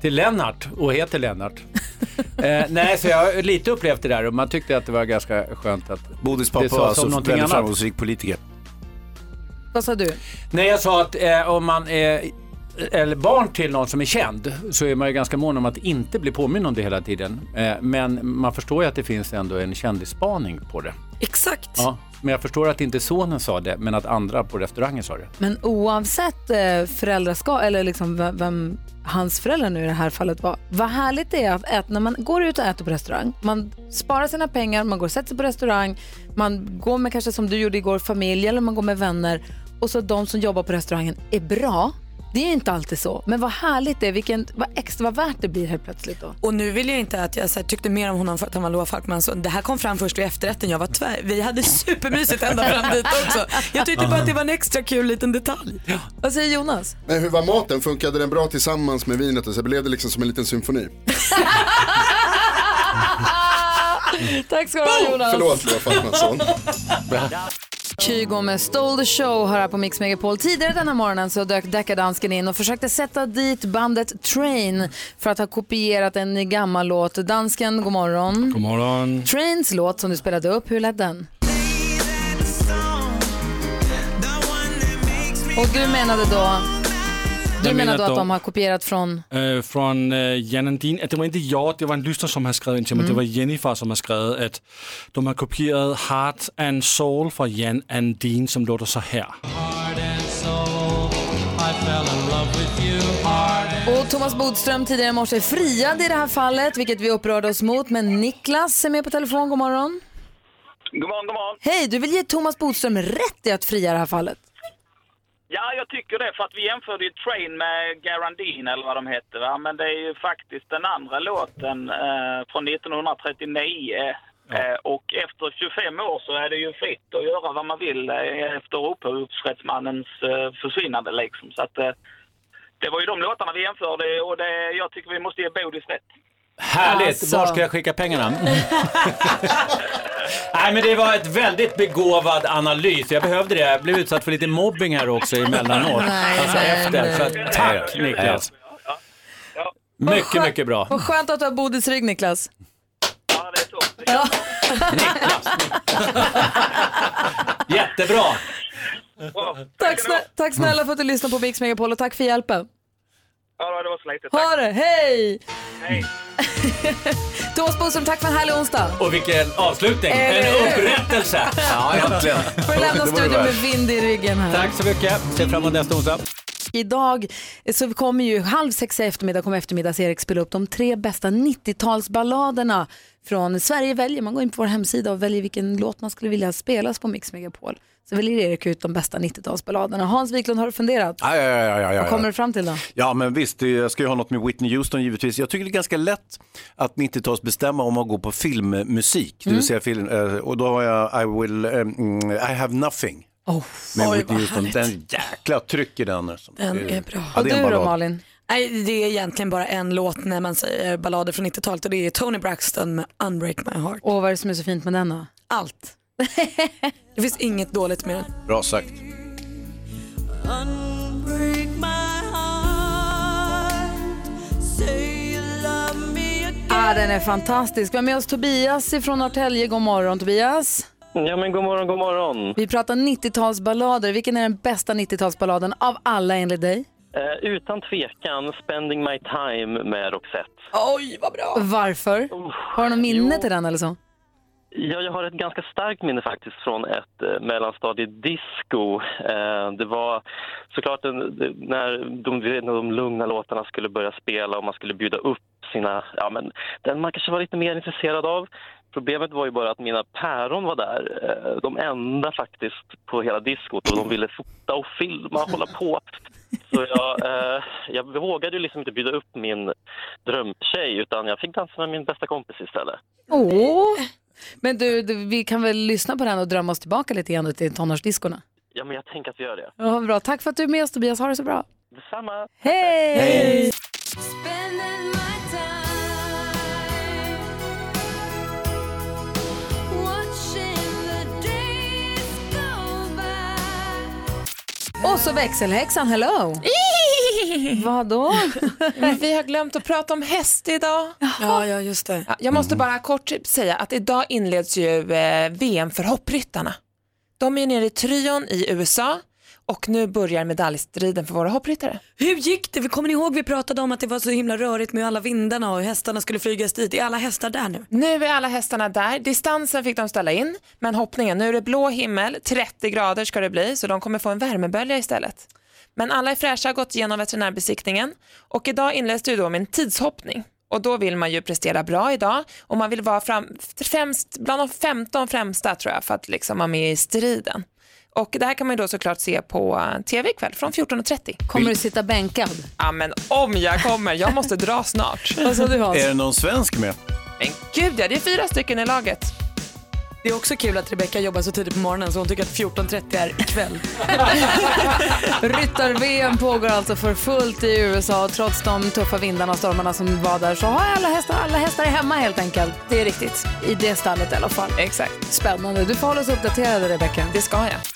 Till Lennart och heter Lennart. eh, nej, så jag har lite upplevt det där och man tyckte att det var ganska skönt att Bodis det pappa sa som alltså någonting väldigt annat. framgångsrik politiker. Vad sa du? Nej, jag sa att eh, om man är eller barn till någon som är känd så är man ju ganska mån om att inte bli påminn om det hela tiden. Eh, men man förstår ju att det finns ändå en kändisspaning på det. Exakt. Ja, men jag förstår att inte sonen sa det, men att andra på restaurangen sa det. Men oavsett eh, föräldraskap, eller liksom vem, vem hans föräldrar nu i det här fallet var, vad härligt det är att äta, när man går ut och äter på restaurang, man sparar sina pengar, man går och sätter sig på restaurang, man går med kanske som du gjorde igår, familj eller man går med vänner och så de som jobbar på restaurangen är bra. Det är inte alltid så, men vad härligt det är, vilken, vad extra vad värt det blir helt plötsligt då. Och nu vill jag inte att jag så här, tyckte mer om honom för att han var Loa Falkmans son. Det här kom fram först vid efterrätten. Jag var tvär. Vi hade supermysigt ända fram dit också. Jag tyckte bara att det var en extra kul liten detalj. Vad säger Jonas? Men hur var maten? Funkade den bra tillsammans med vinet? Och så blev det liksom som en liten symfoni? Tack ska du ha Jonas. Förlåt Loa Falkmansson. Kygo med Stole the Show har här på Mix Megapol. Tidigare den här morgonen så dök deckardansken in och försökte sätta dit bandet Train för att ha kopierat en gammal låt. Dansken, god morgon. God morgon. Trains låt som du spelade upp, hur lät den? Och du menade då, du menar menar då att de har kopierat från, Øh, från øh, Jan Andin. At det var inte jag, det var en lyssnare som har skrivit in till mig. Mm. Det var Jennifer som har skrivit att de har kopierat Heart and Soul från Jan Andin som låter så här. Och Thomas Bodström tidigare i morse friade i det här fallet, vilket vi upprörde oss mot. Men Niklas är med på telefon, god morgon. God morgon, god morgon. Hej, du vill ge Thomas Bodström rätt i att fria det här fallet. Ja, jag tycker det, för att vi jämförde ju Train med Garandin eller vad de hette, va? men det är ju faktiskt den andra låten eh, från 1939. Eh, och efter 25 år så är det ju fritt att göra vad man vill eh, efter upphovsrättsmannens eh, försvinnande liksom. Så att, eh, det var ju de låtarna vi jämförde och det, jag tycker vi måste ge Bodis rätt. Härligt! Alltså. Var ska jag skicka pengarna? Nej men det var ett väldigt begåvad analys. Jag behövde det. Jag blev utsatt för lite mobbing här också emellanåt. Nej, alltså nej, efter. nej. Så att, tack Niklas. Mycket, mycket bra. Vad skönt att du har Bodis rygg, Niklas. Ja, det är så. Ja. Jättebra! Tack, snä tack snälla för att du lyssnade på Mix Megapol och tack för hjälpen. Ja, det var så lite. Ha det, hej! Hej! Thomas Bodström, tack för en härlig onsdag. Och vilken avslutning! Eller En upprättelse! Ja, äntligen. Får lämna studion med vind i ryggen här. Tack så mycket. Ser fram emot nästa onsdag. Idag så kommer ju halv sex i eftermiddag kommer eftermiddags-Erik spela upp de tre bästa 90-talsballaderna från Sverige väljer. Man går in på vår hemsida och väljer vilken låt man skulle vilja spelas på Mix Megapol. Så väljer Erik ut de bästa 90-talsballaderna. Hans Wiklund, har du funderat? Ja, ja, ja, ja, ja, Vad kommer du fram till då? Ja, men visst, jag ska ju ha något med Whitney Houston givetvis. Jag tycker det är ganska lätt att 90-talsbestämma om man går på filmmusik. Det vill säga film, eh, och då har jag I, will, mm, I have nothing. Med oj, Whitney Houston. Den jäkla tryck i den. alltså. Den Det- är bra. Ja, är en ballad. Malin? Nej, det är egentligen bara en låt när man säger ballader från 90-talet och det är Tony Braxton med Unbreak My Heart. Och vad är det som är så fint med den då? Allt. det finns inget dåligt med den. Bra sagt. Unbreak my heart. Say you love me again. Ah, den är fantastisk. Vi har med oss Tobias från Norrtälje. God morgon Tobias. Ja, men god morgon, god morgon. Vi pratar 90-talsballader. Vilken är den bästa 90-talsballaden av alla enligt dig? Eh, utan tvekan Spending My Time med Roxette. Oj, vad bra. Varför? Har du något minne till den eller så? Ja, jag har ett ganska starkt minne faktiskt från ett eh, mellanstadiedisco. Eh, det var såklart en, det, när, de, när de lugna låtarna skulle börja spela och man skulle bjuda upp sina, ja men den man kanske var lite mer intresserad av. Problemet var ju bara att mina päron var där, eh, de enda faktiskt på hela diskot och de ville fota och filma och hålla på. Så jag, eh, jag vågade ju liksom inte bjuda upp min drömtjej utan jag fick dansa med min bästa kompis istället. Åh! Men du, du, vi kan väl lyssna på den och drömma oss tillbaka lite grann till tonårsdiskorna? Ja, men jag tänker att vi gör det. Ja, bra. Tack för att du är med oss Tobias. Ha det så bra. Detsamma. Hej! Hej. Och så växelhäxan, hello! Vadå? Vi har glömt att prata om häst idag. Ja, ja just det. Ja, jag måste bara kort säga att idag inleds ju eh, VM för hoppryttarna. De är nere i Tryon i USA och nu börjar medaljstriden för våra hoppryttare. Hur gick det? Kommer ni ihåg vi pratade om att det var så himla rörigt med alla vindarna och hästarna skulle flygas dit. Är alla hästar där nu? Nu är alla hästarna där. Distansen fick de ställa in, men hoppningen, nu är det blå himmel, 30 grader ska det bli, så de kommer få en värmebölja istället. Men alla är fräscha, har gått igenom veterinärbesiktningen och idag inleds det då med en tidshoppning. Och då vill man ju prestera bra idag och man vill vara fram, främst, bland de 15 främsta tror jag för att liksom vara med i striden. Och det här kan man ju då såklart se på eh, tv ikväll från 14.30. Kommer du sitta bänkad? Ja men om jag kommer, jag måste dra snart. Sa du Hans? Är det någon svensk med? Men gud ja, det är fyra stycken i laget. Det är också kul att Rebecca jobbar så tidigt på morgonen så hon tycker att 14.30 är ikväll. Ryttar-VM pågår alltså för fullt i USA och trots de tuffa vindarna och stormarna som var där så har alla hästar, alla hästar är hemma helt enkelt. Det är riktigt. I det stallet i alla fall. Exakt. Spännande. Du får hålla oss uppdaterade Rebecca. Det ska jag.